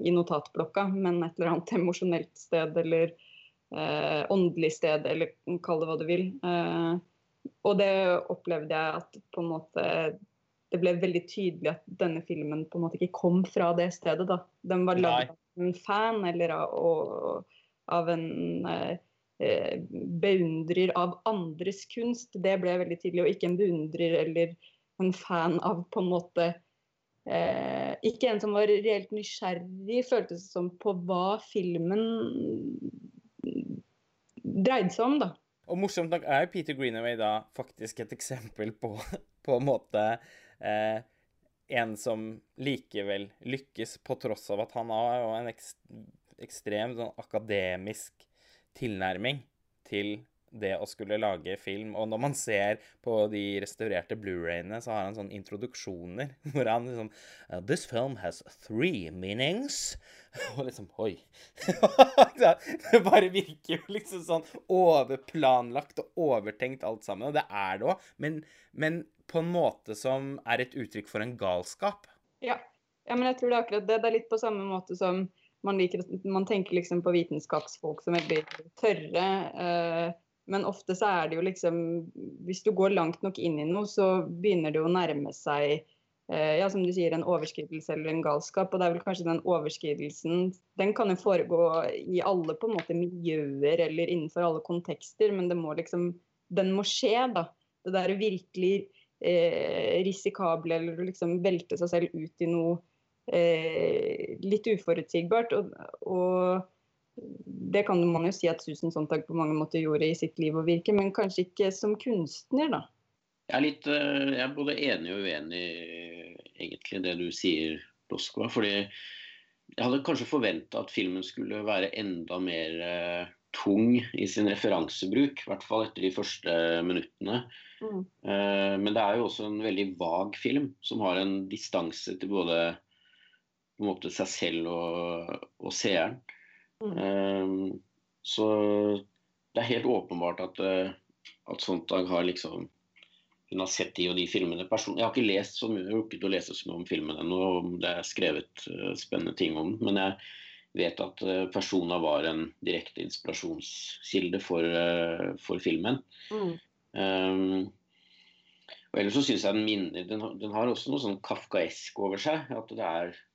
i notatblokka, men et eller annet emosjonelt sted eller eh, åndelig sted, eller kall det hva du vil. Eh, og det opplevde jeg at på en måte det ble veldig tydelig at denne filmen på en måte ikke kom fra det stedet. da. Den var lagd av en fan eller av, og, av en eh, eh, beundrer av andres kunst. Det ble veldig tydelig, og ikke en beundrer eller en fan av på en måte eh, Ikke en som var reelt nysgjerrig, føltes det som, på hva filmen dreide seg om, da. Og morsomt nok er Peter Greenaway da faktisk et eksempel på, på en måte eh, en som likevel lykkes, på tross av at han har en ekst, ekstremt sånn akademisk tilnærming til det å skulle lage film. Og når man ser på de restaurerte Blu-rayene, så har han sånne introduksjoner hvor han liksom This film has three meanings. Og liksom Oi. det bare virker jo liksom sånn overplanlagt og overtenkt alt sammen. Og det er det òg, men, men, på en måte som er et uttrykk for en galskap. Ja. ja, men jeg tror det er akkurat det. Det er litt på samme måte som man, liker, man tenker liksom på vitenskapsfolk som er veldig tørre. Eh, men ofte så er det jo liksom Hvis du går langt nok inn i noe, så begynner det å nærme seg eh, ja, som du sier, en overskridelse eller en galskap. Og det er vel kanskje den overskridelsen Den kan jo foregå i alle på en måte miljøer eller innenfor alle kontekster, men det må liksom Den må skje, da. Det der virkelig eh, risikable eller liksom velte seg selv ut i noe eh, litt uforutsigbart. og, og det kan man jo si at Susan Sontag på mange måter gjorde i sitt liv og virke, men kanskje ikke som kunstner, da. Jeg er, litt, eh, jeg er både enig og uenig egentlig det du sier, Roskva. Fordi jeg hadde kanskje forventa at filmen skulle være enda mer uh, tung i sin referansebruk. I hvert fall etter de første minuttene. Mm. Uh, men det er jo også en veldig vag film, som har en distanse til både måte, seg selv og, og seeren. Um, så det er helt åpenbart at, uh, at Sontag har liksom hun har sett de og de filmene. Person jeg har ikke lest så mye, rukket å lese så mye om filmen ennå. Det er skrevet uh, spennende ting om den. Men jeg vet at uh, Persona var en direkte inspirasjonskilde for, for filmen. Mm. Um, og ellers så syns jeg den minner den, den, har også noe sånn kafkaesk over seg. At det er Eh,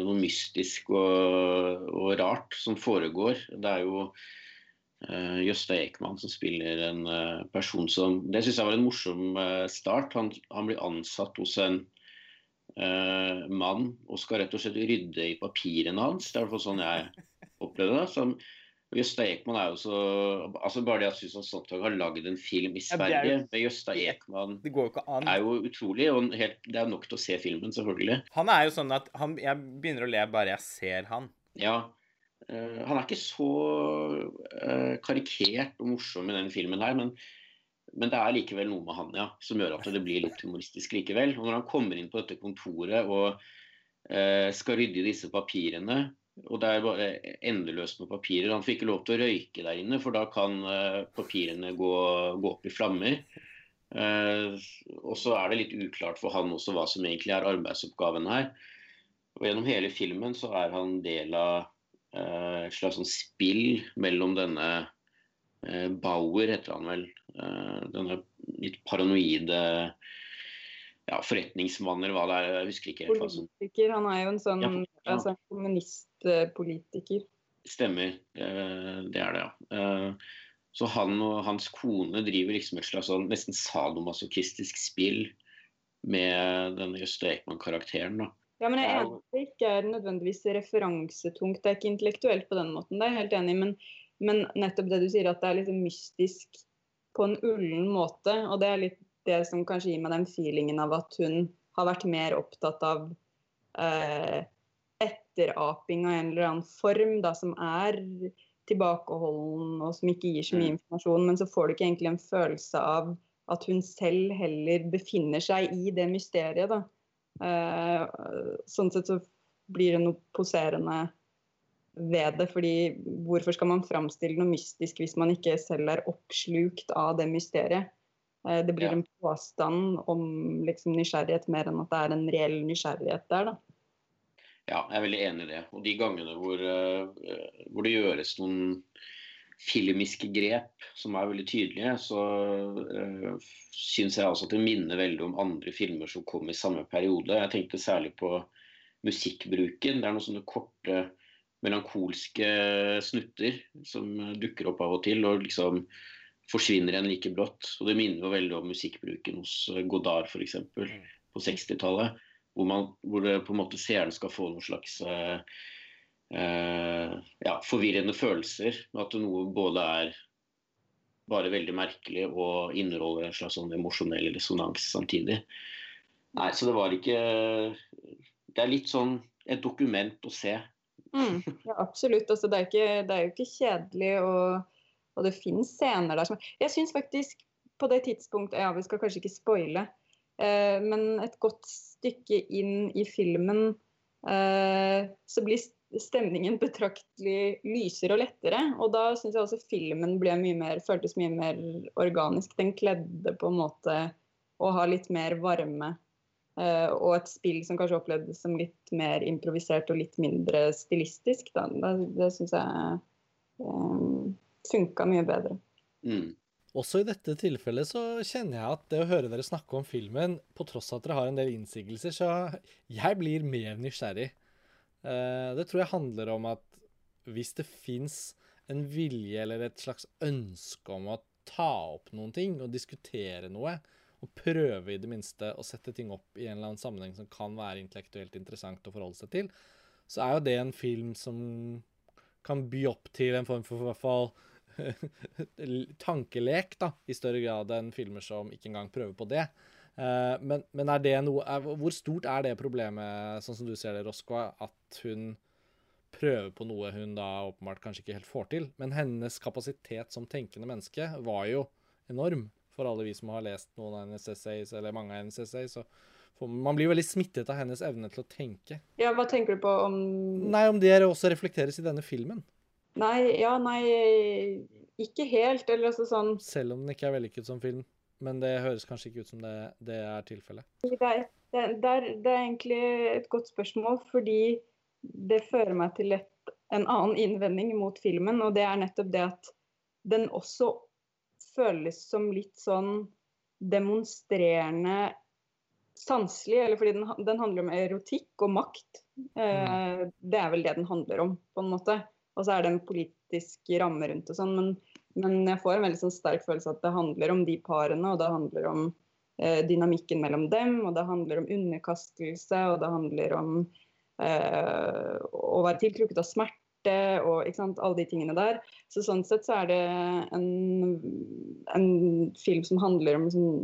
noe mystisk og, og, rart som foregår. Det er jo uh, Jøsta Ekman som spiller en uh, person som Det syns jeg var en morsom uh, start. Han, han, blir ansatt hos en uh, mann og skal rett og slett rydde i papirene hans. Det er i hvert fall sånn jeg opplevde det. Som, Gösta Ekman er jo så altså Bare det at Susan Sontag har lagd en film i Sverige ja, jo, med Gösta Ekman det går jo ikke an. er jo utrolig. og helt, Det er nok til å se filmen, selvfølgelig. Han er jo sånn at han, jeg begynner å le bare jeg ser han. Ja. Uh, han er ikke så uh, karikert og morsom i den filmen her, men, men det er likevel noe med han ja, som gjør at det blir litt humoristisk likevel. Og når han kommer inn på dette kontoret og uh, skal rydde i disse papirene og det er bare endeløst med papirer. Han får ikke lov til å røyke der inne, for da kan uh, papirene gå, gå, opp i flammer. Uh, og så er det litt uklart for han også hva som egentlig er arbeidsoppgaven her. Og Gjennom hele filmen så er han del av uh, et slags sånn spill mellom denne Bauer, heter han vel. denne litt paranoide ja, forretningsmann eller hva det er. Jeg husker ikke helt. Politiker. Han er jo en sånn ja, ja. Altså, kommunistpolitiker. Stemmer. Eh, det er det, ja. Eh, så han og hans kone driver liksom et slags sånn nesten sadomasochistisk spill med denne Jøste Ekman-karakteren. da. Ja, men jeg er enig det ikke er nødvendigvis referansetungt. Det er ikke intellektuelt på den måten, det er jeg helt enig i. Men, men, nettopp det du sier, at det er litt mystisk på en ullen måte. Og det er litt det som kanskje gir meg den feelingen av at hun har vært mer opptatt av eh, etteraping av en eller annen form da, som er tilbakeholden og som ikke gir så mye mm. informasjon, men så får du ikke egentlig en følelse av at hun selv heller befinner seg i det mysteriet. da. Eh, sånn sett så blir det noe poserende ved det. fordi hvorfor skal man framstille noe mystisk hvis man ikke selv er oppslukt av det mysteriet? Eh, det blir en påstand om liksom, nysgjerrighet mer enn at det er en reell nysgjerrighet der. da. Ja, jeg er veldig enig i det. Og de gangene hvor, eh, hvor det gjøres noen filmiske grep som er veldig tydelige, så uh, syns jeg også at det minner veldig om andre filmer som kom i samme periode. Jeg tenkte særlig på musikkbruken. Det er noen sånne korte, melankolske snutter som dukker opp av og til, og liksom forsvinner igjen like brått. Og det minner jo veldig om musikkbruken hos eh, Godard f.eks. på 60-tallet. Hvor, man, hvor det på en måte seeren skal få noen slags eh, eh, ja, forvirrende følelser. At noe både er bare veldig merkelig og inneholder en slags sånn emosjonell resonans samtidig. Nei, så det var ikke Det er litt sånn et dokument å se. Mm, ja, absolutt. Altså, det, er ikke, det er jo ikke kjedelig, og, og det finnes scener der som Jeg syns faktisk på det tidspunktet Ja, vi skal kanskje ikke spoile, eh, men et godt stykke inn i filmen eh, så blir stemningen betraktelig lysere og lettere. Og da syns jeg også filmen ble mye mer, føltes mye mer organisk. Den kledde på en måte å ha litt mer varme. Eh, og et spill som kanskje opplevdes som litt mer improvisert og litt mindre stilistisk. Da. Det, det syns jeg um, funka mye bedre. Mm. Også i dette tilfellet så kjenner jeg at det å høre dere snakke om filmen, på tross av at dere har en del innsigelser, så jeg blir mer nysgjerrig. Eh, det tror jeg handler om at hvis det fins en vilje eller et slags ønske om å ta opp noen ting og diskutere noe, og prøve i det minste å sette ting opp i en eller annen sammenheng som kan være intellektuelt interessant å forholde seg til, så er jo det en film som kan by opp til en form for i hvert fall tankelek, da, i større grad enn filmer som ikke engang prøver på det. Uh, men, men er det noe er, Hvor stort er det problemet, sånn som du ser det, Roskva, at hun prøver på noe hun da åpenbart kanskje ikke helt får til? Men hennes kapasitet som tenkende menneske var jo enorm for alle vi som har lest noen av hennes essays, eller mange av hennes essays. Så man blir veldig smittet av hennes evne til å tenke. Ja, hva tenker du på om Nei, om det også reflekteres i denne filmen. Nei, ja, nei Ikke helt. Eller altså sånn Selv om den ikke er vellykket som film. Men det høres kanskje ikke ut som det, det er tilfellet. Det det, det, er, det er egentlig et godt spørsmål, fordi det fører meg til et, en annen innvending mot filmen, og det er nettopp det at den også føles som litt sånn demonstrerende sanselig, eller fordi den, den handler om erotikk og makt. Eh, det er vel det den handler om, på en måte. Og så er det en politisk ramme rundt og sånn, men, men jeg får en veldig sånn sterk følelse at det handler om de parene, og det handler om eh, dynamikken mellom dem, og det handler om underkastelse, og det handler om eh, å være tiltrukket av smerte og sant, alle de tingene der. Så sånn sett så er det en, en film som handler om sånn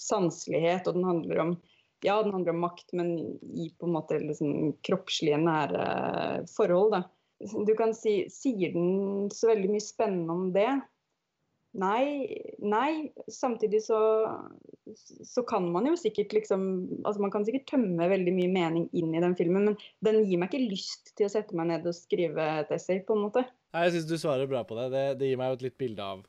sanselighet, og den handler om ja, den handler om makt, men i på en måte liksom kroppslige, nære forhold. Da. Du kan si Sier den så veldig mye spennende om det? Nei. Nei. Samtidig så, så kan man jo sikkert liksom altså Man kan sikkert tømme veldig mye mening inn i den filmen, men den gir meg ikke lyst til å sette meg ned og skrive et essay, på en måte. Nei, Jeg syns du svarer bra på det. det. Det gir meg jo et litt bilde av,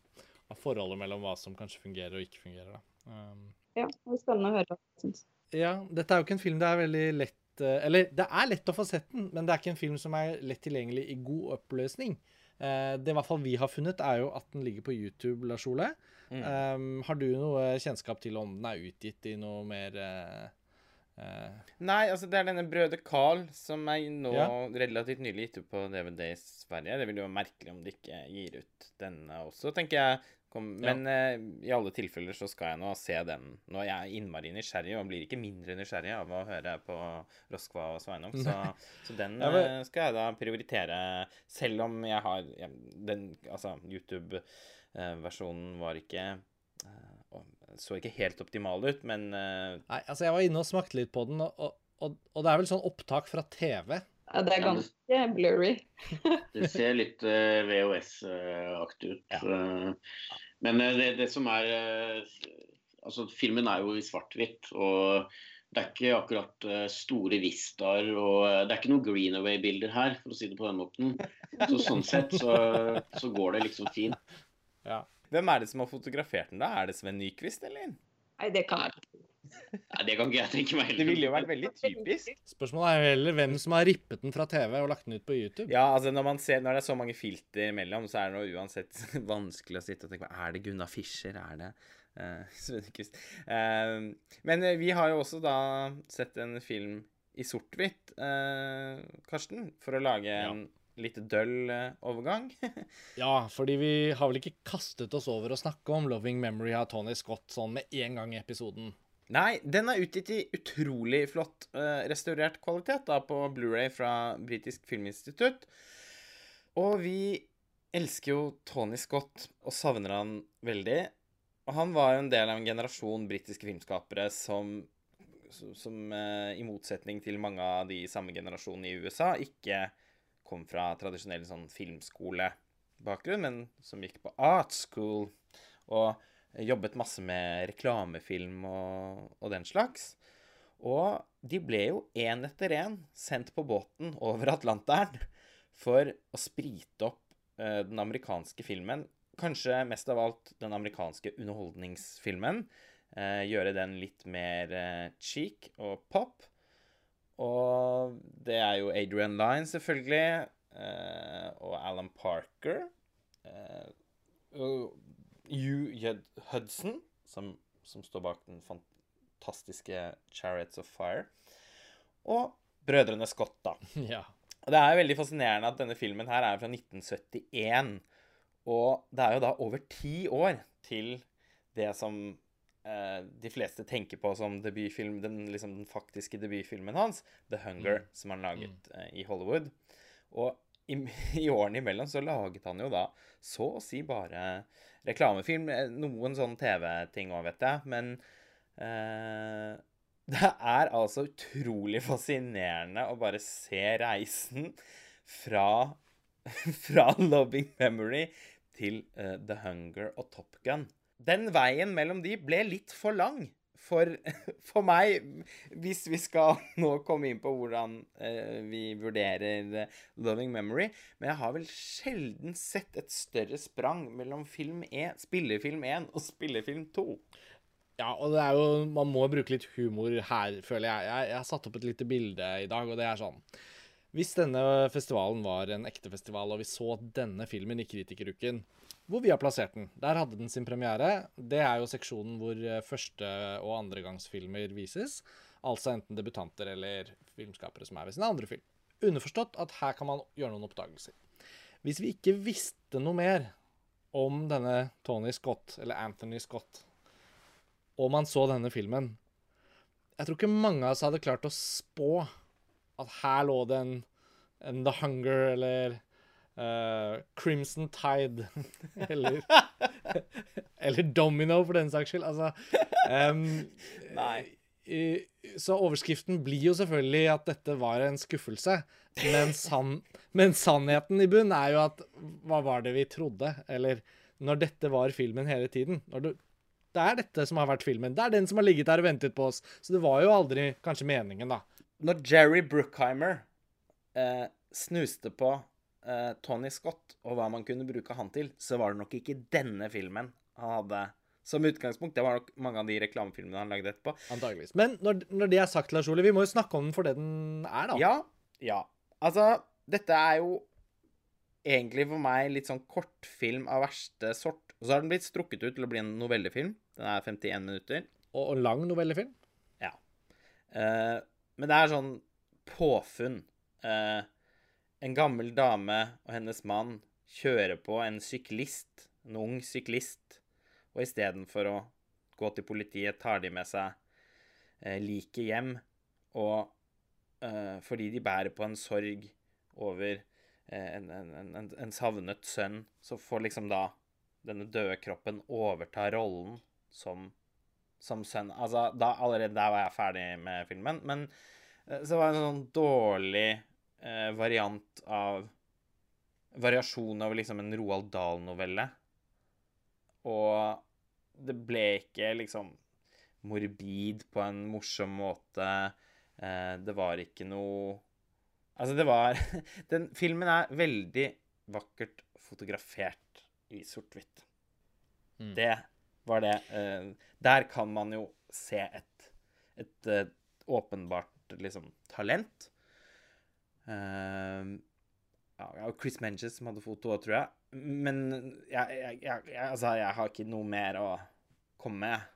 av forholdet mellom hva som kanskje fungerer og ikke fungerer. da. Um, Ja, det er spennende å høre du ja, dette er jo ikke en film det er veldig lett Eller det er lett å få sett den, men det er ikke en film som er lett tilgjengelig i god oppløsning. Eh, det i hvert fall vi har funnet, er jo at den ligger på YouTube, Lars Ole. Mm. Um, har du noe kjennskap til om den er utgitt i noe mer eh, eh, Nei, altså det er denne Brødre Carl som er nå Ja. relativt nylig gitt ut på DVD i Sverige. Det vil jo være merkelig om de ikke gir ut denne også, tenker jeg. Kom, Ja. men eh, i alle tilfeller så skal jeg nå se den. Nå er jeg innmari nysgjerrig, og blir ikke mindre nysgjerrig av å høre på Roskva og Sveinung. Så, så den eh, skal jeg da prioritere, selv om jeg har ja, den Altså, YouTube-versjonen var ikke uh, Så ikke helt optimal ut, men eh, Nei, altså jeg var inne og smakte litt på den, og, og, og det er vel sånn opptak fra TV. Ja, det er Ja, det, ganske blurry. Det ser litt VHS-aktig ut. Ja. Men eh, det, det som er eh, Altså, filmen er jo i svart-hvitt. Og det er ikke akkurat eh, store vistaer. Og eh, det er ikke noen Greenaway-bilder her, for å si det på den måten. Så sånn sett så, så går det liksom fint. Hvem er det som har fotografert den, da? Er det Sven Nyquist, eller? Nei, det kan jeg ikke. Nei, det kan ikke jeg tenke meg Det ville jo vært veldig typisk. Spørsmålet er jo heller hvem som har rippet den fra TV og lagt den ut på YouTube. Ja, altså når man ser, når det er så mange filter mellom, så er det noe uansett vanskelig å sitte og tenke på Er det Gunnar Fischer? Er det uh? Eh, men eh, vi har jo også da sett en film i sort-hvitt, uh, Karsten, for å lage en litt døll overgang. Ja, fordi vi har vel ikke kastet oss over å snakke om 'Loving Memory' av Tony Scott sånn med en gang i episoden. Nei, den er utgitt i utrolig flott uh, restaurert kvalitet da, på Blu-ray fra Britisk Filminstitutt. Og vi elsker jo Tony Scott og savner han veldig. Og han var jo en del av en generasjon britiske filmskapere som, som uh, i motsetning til mange av de samme generasjonene i USA, ikke kom fra tradisjonell sånn filmskolebakgrunn, men som gikk på art school. Og jobbet masse med reklamefilm og, og den slags. Og de ble jo én etter én sendt på båten over Atlanteren for å sprite opp uh, den amerikanske filmen. Kanskje mest av alt den amerikanske underholdningsfilmen. Uh, gjøre den litt mer uh, cheek og pop. Og det er jo Adrian Lyne, selvfølgelig. eh, og Alan Parker. Eh, og Hugh Jed Hudson, som, som står bak den fantastiske Chariots of Fire. Og brødrene Scott, da. Ja. Det er veldig fascinerende at denne filmen her er fra 1971. Og det er jo da over ti år til det som eh, de fleste tenker på som debutfilm, den, liksom, den faktiske debutfilmen hans, The Hunger, som han laget eh, i Hollywood. Og i, i årene imellom så laget han jo da så å si bare reklamefilm. eh, Noen sånne TV-ting òg, vet jeg. Men eh, det er altså utrolig fascinerende å bare se reisen fra, fra Loving Memory til eh, The Hunger og Top Gun. Den veien mellom de ble litt for lang for, for meg, hvis vi skal nå komme inn på hvordan eh, vi vurderer eh, Loving Memory. Men jeg har vel sjelden sett et større sprang mellom film 1, spillefilm 1 og spillefilm 2. Ja, og det er jo Man må bruke litt humor her, føler jeg. Jeg, jeg har satt opp et lite bilde i dag, og det er sånn Hvis denne festivalen var en ekte festival, og vi så denne filmen i Kritikeruken, hvor vi har plassert den Der hadde den sin premiere. Det er jo seksjonen hvor eh, første- og andregangsfilmer vises. Altså enten debutanter eller filmskapere som er ved sin andre film. Underforstått at her kan man gjøre noen oppdagelser. Hvis vi ikke visste noe mer om denne Tony Scott, eller Anthony Scott, og man så denne filmen Jeg tror ikke mange av oss hadde klart å spå at her lå det en, en The Hunger eller uh, Crimson Tide eller Eller Domino, for den saks skyld. Altså um, Nei. i- Så overskriften blir jo selvfølgelig at dette var en skuffelse. Men, san, men sannheten i bunn er jo at hva var det vi trodde? Eller når dette var filmen hele tiden. Du, det er dette som har vært filmen. Det er den som har ligget der og ventet på oss. Så det var jo aldri kanskje meningen, da. Når Jerry Bruckheimer eh, snuste på eh, Tony Scott og hva man kunne bruke han til, så var det nok ikke denne filmen han hadde som utgangspunkt. Det var nok mange av de reklamefilmene han lagde etterpå. Antageligvis. Men når, når det er sagt, Lars Ole, vi må jo snakke om den for det den er, da. Ja, ja. Altså, dette er jo egentlig for meg litt sånn kortfilm av verste sort. Og så har den blitt strukket ut til å bli en novellefilm. Den er 51 minutter. Og, og lang novellefilm. Ja. Eh, men det er sånn påfunn. Eh, en gammel dame og hennes mann kjører på en syklist, en ung syklist, og istedenfor å gå til politiet, tar de med seg eh, liket hjem, og eh, fordi de bærer på en sorg over eh, en, en, en, en savnet sønn, så får liksom da denne døde kroppen overta rollen som som sønn Altså, da, allerede der var jeg ferdig med filmen. Men eh, så var det en sånn dårlig eh, variant av Variasjon over liksom en Roald Dahl-novelle. Og det ble ikke liksom morbid på en morsom måte. Eh, det var ikke noe Altså, det var Den filmen er veldig vakkert fotografert i sort-hvitt. Mm. Det var det. Eh, der kan man jo se et, et eh, åpenbart liksom talent. Uh, ja, Chris Menges som hadde fotoet, tror jeg. Men jeg, jeg, jeg, altså, jeg har ikke noe mer å komme med.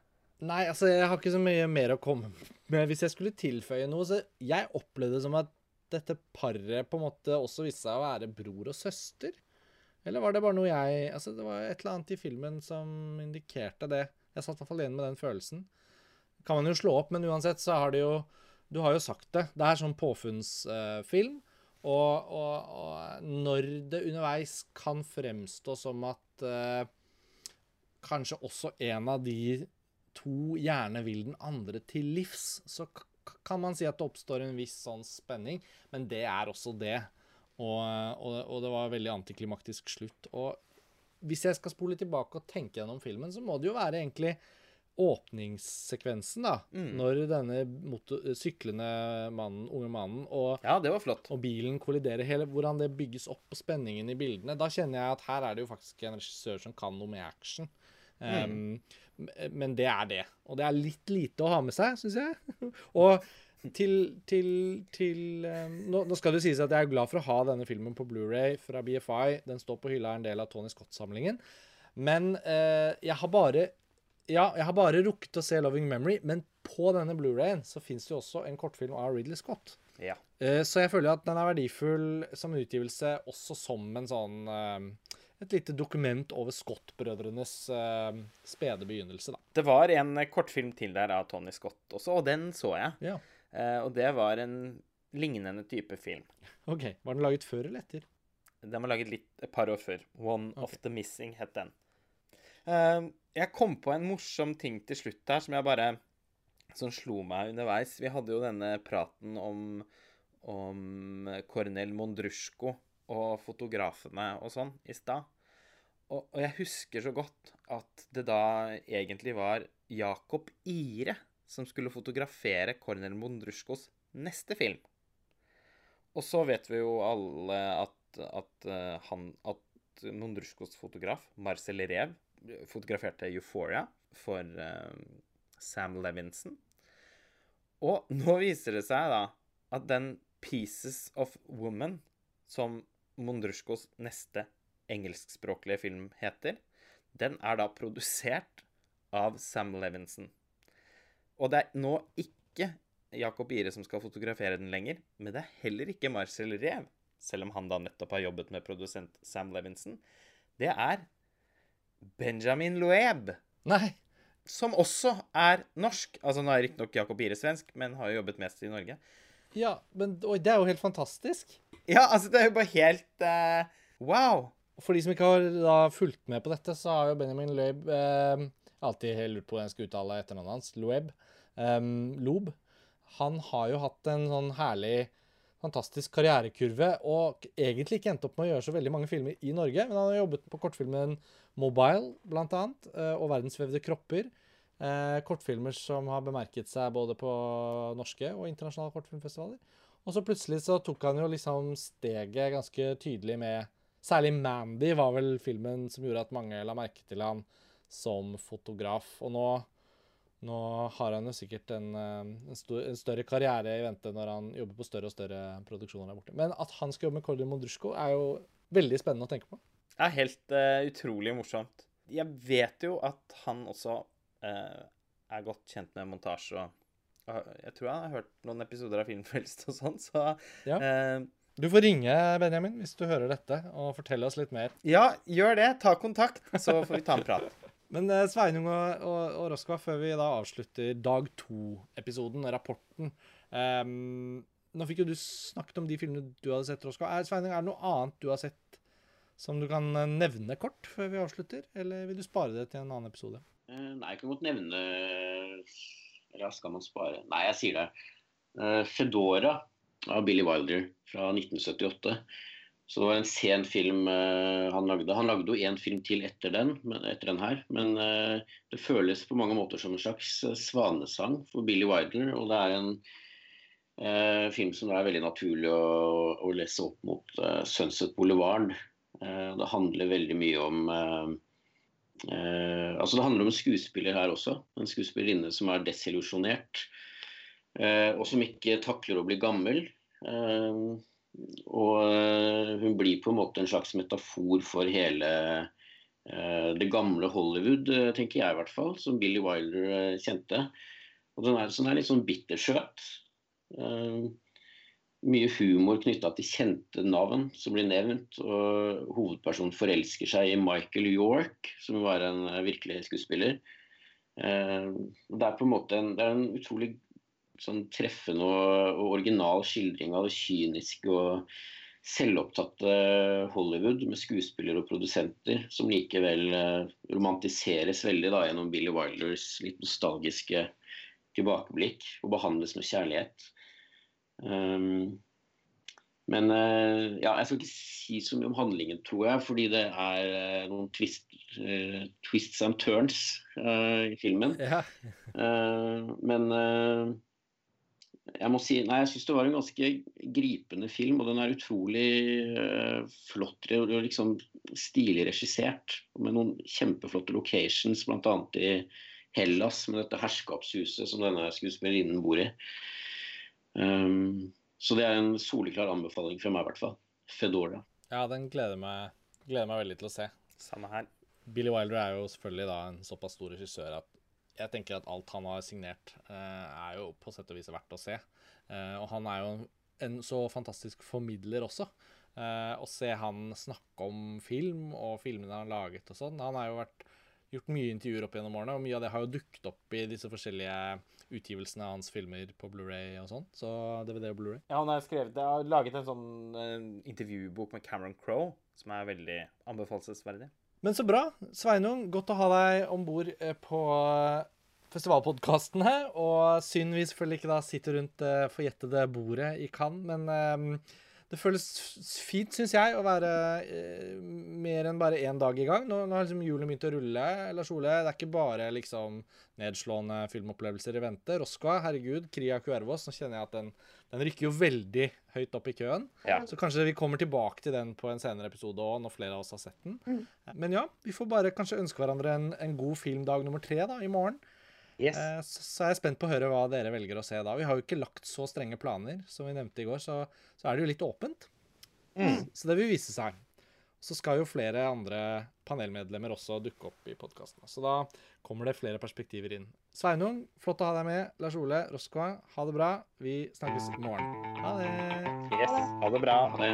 Nei, altså, jeg har ikke så mye mer å komme med. Hvis jeg skulle tilføye noe, så Jeg opplevde det som at dette paret på en måte også viste seg å være bror og søster. Eller var det bare noe jeg Altså, det var et eller annet i filmen som indikerte det. Jeg satt i hvert fall igjen med den følelsen. Kan man jo slå opp, men uansett så har det jo Du har jo sagt det. Det er sånn påfunnsfilm. og, og, og når det underveis kan fremstå som at eh, kanskje også en av de to gjerne vil den andre til livs, så kan man si at det oppstår en viss sånn spenning, men det er også det. Og, og, og det var veldig antiklimaktisk slutt. Og hvis jeg skal spole tilbake og tenke gjennom filmen, så må det jo være egentlig åpningssekvensen, da. Mm. Når denne motor syklende mannen, unge mannen og, Ja, det var flott. og bilen kolliderer, hele, hvordan det bygges opp og spenningen i bildene. Da kjenner jeg at her er det jo faktisk en regissør som kan noe med action. Um, Men det er det. Og det er litt lite å ha med seg, syns jeg. og til, til, til um, nå, nå skal det sies at jeg er glad for å ha denne filmen på Blu-ray fra BFI. Den står på hylla, er en del av Tony Scott-samlingen. Men uh, jeg har bare Ja, jeg har bare rukket å se 'Loving Memory', men på denne Blu-rayen så fins det jo også en kortfilm av Ridley Scott. Ja. Uh, Så jeg føler at den er verdifull som utgivelse, også som en sånn uh, Et lite dokument over Scott-brødrenes uh, spede begynnelse, da. Det var en kortfilm til der av Tony Scott også, og den så jeg. Ja. Eh, og det var en lignende type film. OK. Var den laget før eller etter? Den var laget litt, et par år før. One okay. of the Missing het den. Eh, jeg kom på en morsom ting til slutt her som jeg bare som slo meg underveis. Vi hadde jo denne praten om, om Kornel Mondrusjko og fotografene og sånn i stad. Og, og jeg husker så godt at det da egentlig var Jakob Ire som skulle fotografere Kornel Mondrusjkos neste film. Og så vet vi jo alle at, at, eh, han, at Mondrusjkos fotograf, Marcel Rev, fotograferte Euphoria for eh, Sam Levinson. Og nå viser det seg da at den Pieces of Woman, som Mondrusjkos neste engelskspråklige film heter, den er da produsert av Sam Levinson. Og det er nå ikke Jakob Ire som skal fotografere den lenger, men det er heller ikke Marcel Rev, selv om han da nettopp har jobbet med produsent Sam Levinson. Det er Benjamin Loeb, Nei. som også er norsk. Altså nå er riktignok Jakob Ire svensk, men har jo jobbet mest i Norge. Ja, men oi, det er jo helt fantastisk. Ja, altså det er jo bare helt uh, Wow! For de som ikke har da fulgt med på dette, så har jo Benjamin Loeb eh, Alltid lurt på hvordan jeg skal uttale etternavnet hans. Loeb. Um, Loeb. Han har jo hatt en sånn herlig, fantastisk karrierekurve, og egentlig ikke endt opp med å gjøre så veldig mange filmer i Norge, men han har jobbet på kortfilmen Mobile, blant annet, eh, og Verdensvevde kropper. Eh, kortfilmer som har bemerket seg både på norske og internasjonale kortfilmfestivaler. Og så plutselig så tok han jo liksom steget ganske tydelig med Særlig Mandy var vel filmen som gjorde at mange la merke til han som fotograf. Og nå, nå har han jo sikkert en, eh, en, stor, en større karriere i vente når han jobber på større og større produksjoner der borte. Men at han skal jobbe med Kordi Mondrusjko, er jo veldig spennende å tenke på. Det er helt uh, utrolig morsomt. Jeg vet jo at han også uh, er godt kjent med montasje og Jeg tror han har hørt noen episoder av Filmfrelst og sånn, så Ja. eh, Du får ringe Benjamin hvis du hører dette, og fortelle oss litt mer. ja, gjør det. Ta kontakt, så får vi ta en prat. Men eh, Sveinung og, og, og Roskva, før vi da avslutter dag to-episoden, rapporten um, Nå fikk jo du snakket om de filmene du hadde sett, Roskva. Er, Sveinung, er det noe annet du har sett som du kan eh, nevne kort før vi avslutter, eller vil du spare det til en annen episode? Eh, Nei, jeg kan godt nevne Eller skal man spare? Nei, jeg sier det. Fedora av Billy Wilder fra 1978. Så det var en sen film uh, han lagde. Han lagde jo én film til etter den, men, etter den her. Men uh, det føles på mange måter som en slags uh, svanesang for Billy Wilder. Og det er en film som det er veldig naturlig å, å lese opp mot Sunset Boulevard. det handler veldig mye om Altså det handler om en skuespiller her også. En skuespillerinne som er desillusjonert. og som ikke takler å bli gammel. Uh, og eh, hun blir på en måte en slags metafor for hele eh, det gamle Hollywood, eh, tenker jeg i hvert fall, som Billy Wilder kjente. Og den er, den er litt sånn bittersøt. Mye humor knytta til kjente navn som blir nevnt. Og hovedpersonen forelsker seg i Michael York, som var en virkelig skuespiller. Det er på en måte en, en utrolig sånn treffende og, og original skildring av det kyniske og selvopptatte Hollywood med skuespillere og produsenter, som likevel eh, romantiseres veldig da, gjennom Billy Wilders litt nostalgiske tilbakeblikk og behandles med kjærlighet. Um, men uh, ja, jeg skal ikke si så mye om handlingen, tror jeg, fordi det er uh, noen twist, uh, twists and turns i filmen. Ja. men jeg må si, nei, jeg syns det var en ganske gripende film, og den er utrolig uh, flott og liksom stilig regissert. Med noen kjempeflotte locations, bl.a. i Hellas, med dette herskapshuset som denne skuespillerinnen bor i. Um, så det er en soleklar anbefaling fra meg, i hvert fall. Fedora. Ja, den gleder meg, gleder meg veldig til å se. Samme her. Billy Wilder er jo selvfølgelig da en såpass stor regissør at jeg tenker at alt han har signert, uh, er jo på sett og vis verdt å se. Uh, og han er jo en så fantastisk formidler også. Uh, å se han snakke om film og filmene han har laget og sånn. Han har jo vært, gjort mye intervjuer opp gjennom årene, og mye av det har jo dukket opp i disse forskjellige utgivelsene av hans filmer på Blu-ray og sånn. Så DVD og Blu-ray. Ja, han har, skrevet, har laget en sånn intervjubok med Cameron Crowe, som er veldig anbefalesverdig. Men så bra. Sveinung, godt å ha deg om bord eh, på eh, festivalpodkasten her. Og synd vi selvfølgelig ikke da sitter rundt det uh, forjettede bordet i Cannes, men det føles fint, syns jeg, å være eh, mer enn bare én dag i gang. Nå, nå har liksom julen begynt å rulle. Lars Ole, det er ikke bare liksom nedslående filmopplevelser i vente. Roscoa, herregud, Kria Cuervos, nå kjenner jeg at den den rykker jo veldig høyt opp i køen. Ja. Så kanskje vi kommer tilbake til den på en senere episode òg, når flere av oss har sett den. Mm. Men ja, vi får bare kanskje ønske hverandre en, en god filmdag nummer tre da, i morgen. Yes. Eh, så, så, er jeg spent på å høre hva dere velger å se da. Vi har jo ikke lagt så strenge planer, som vi nevnte i går, så, så er det jo litt åpent. Mm. Så det vil vise seg. Så skal jo flere andre panelmedlemmer også dukke opp i podkasten. Så da kommer det flere perspektiver inn. Sveinung, flott å ha deg med. Lars Ole, Roskva, ha det bra. Vi snakkes i morgen. Ha det. Yes, ha det bra. Ha det.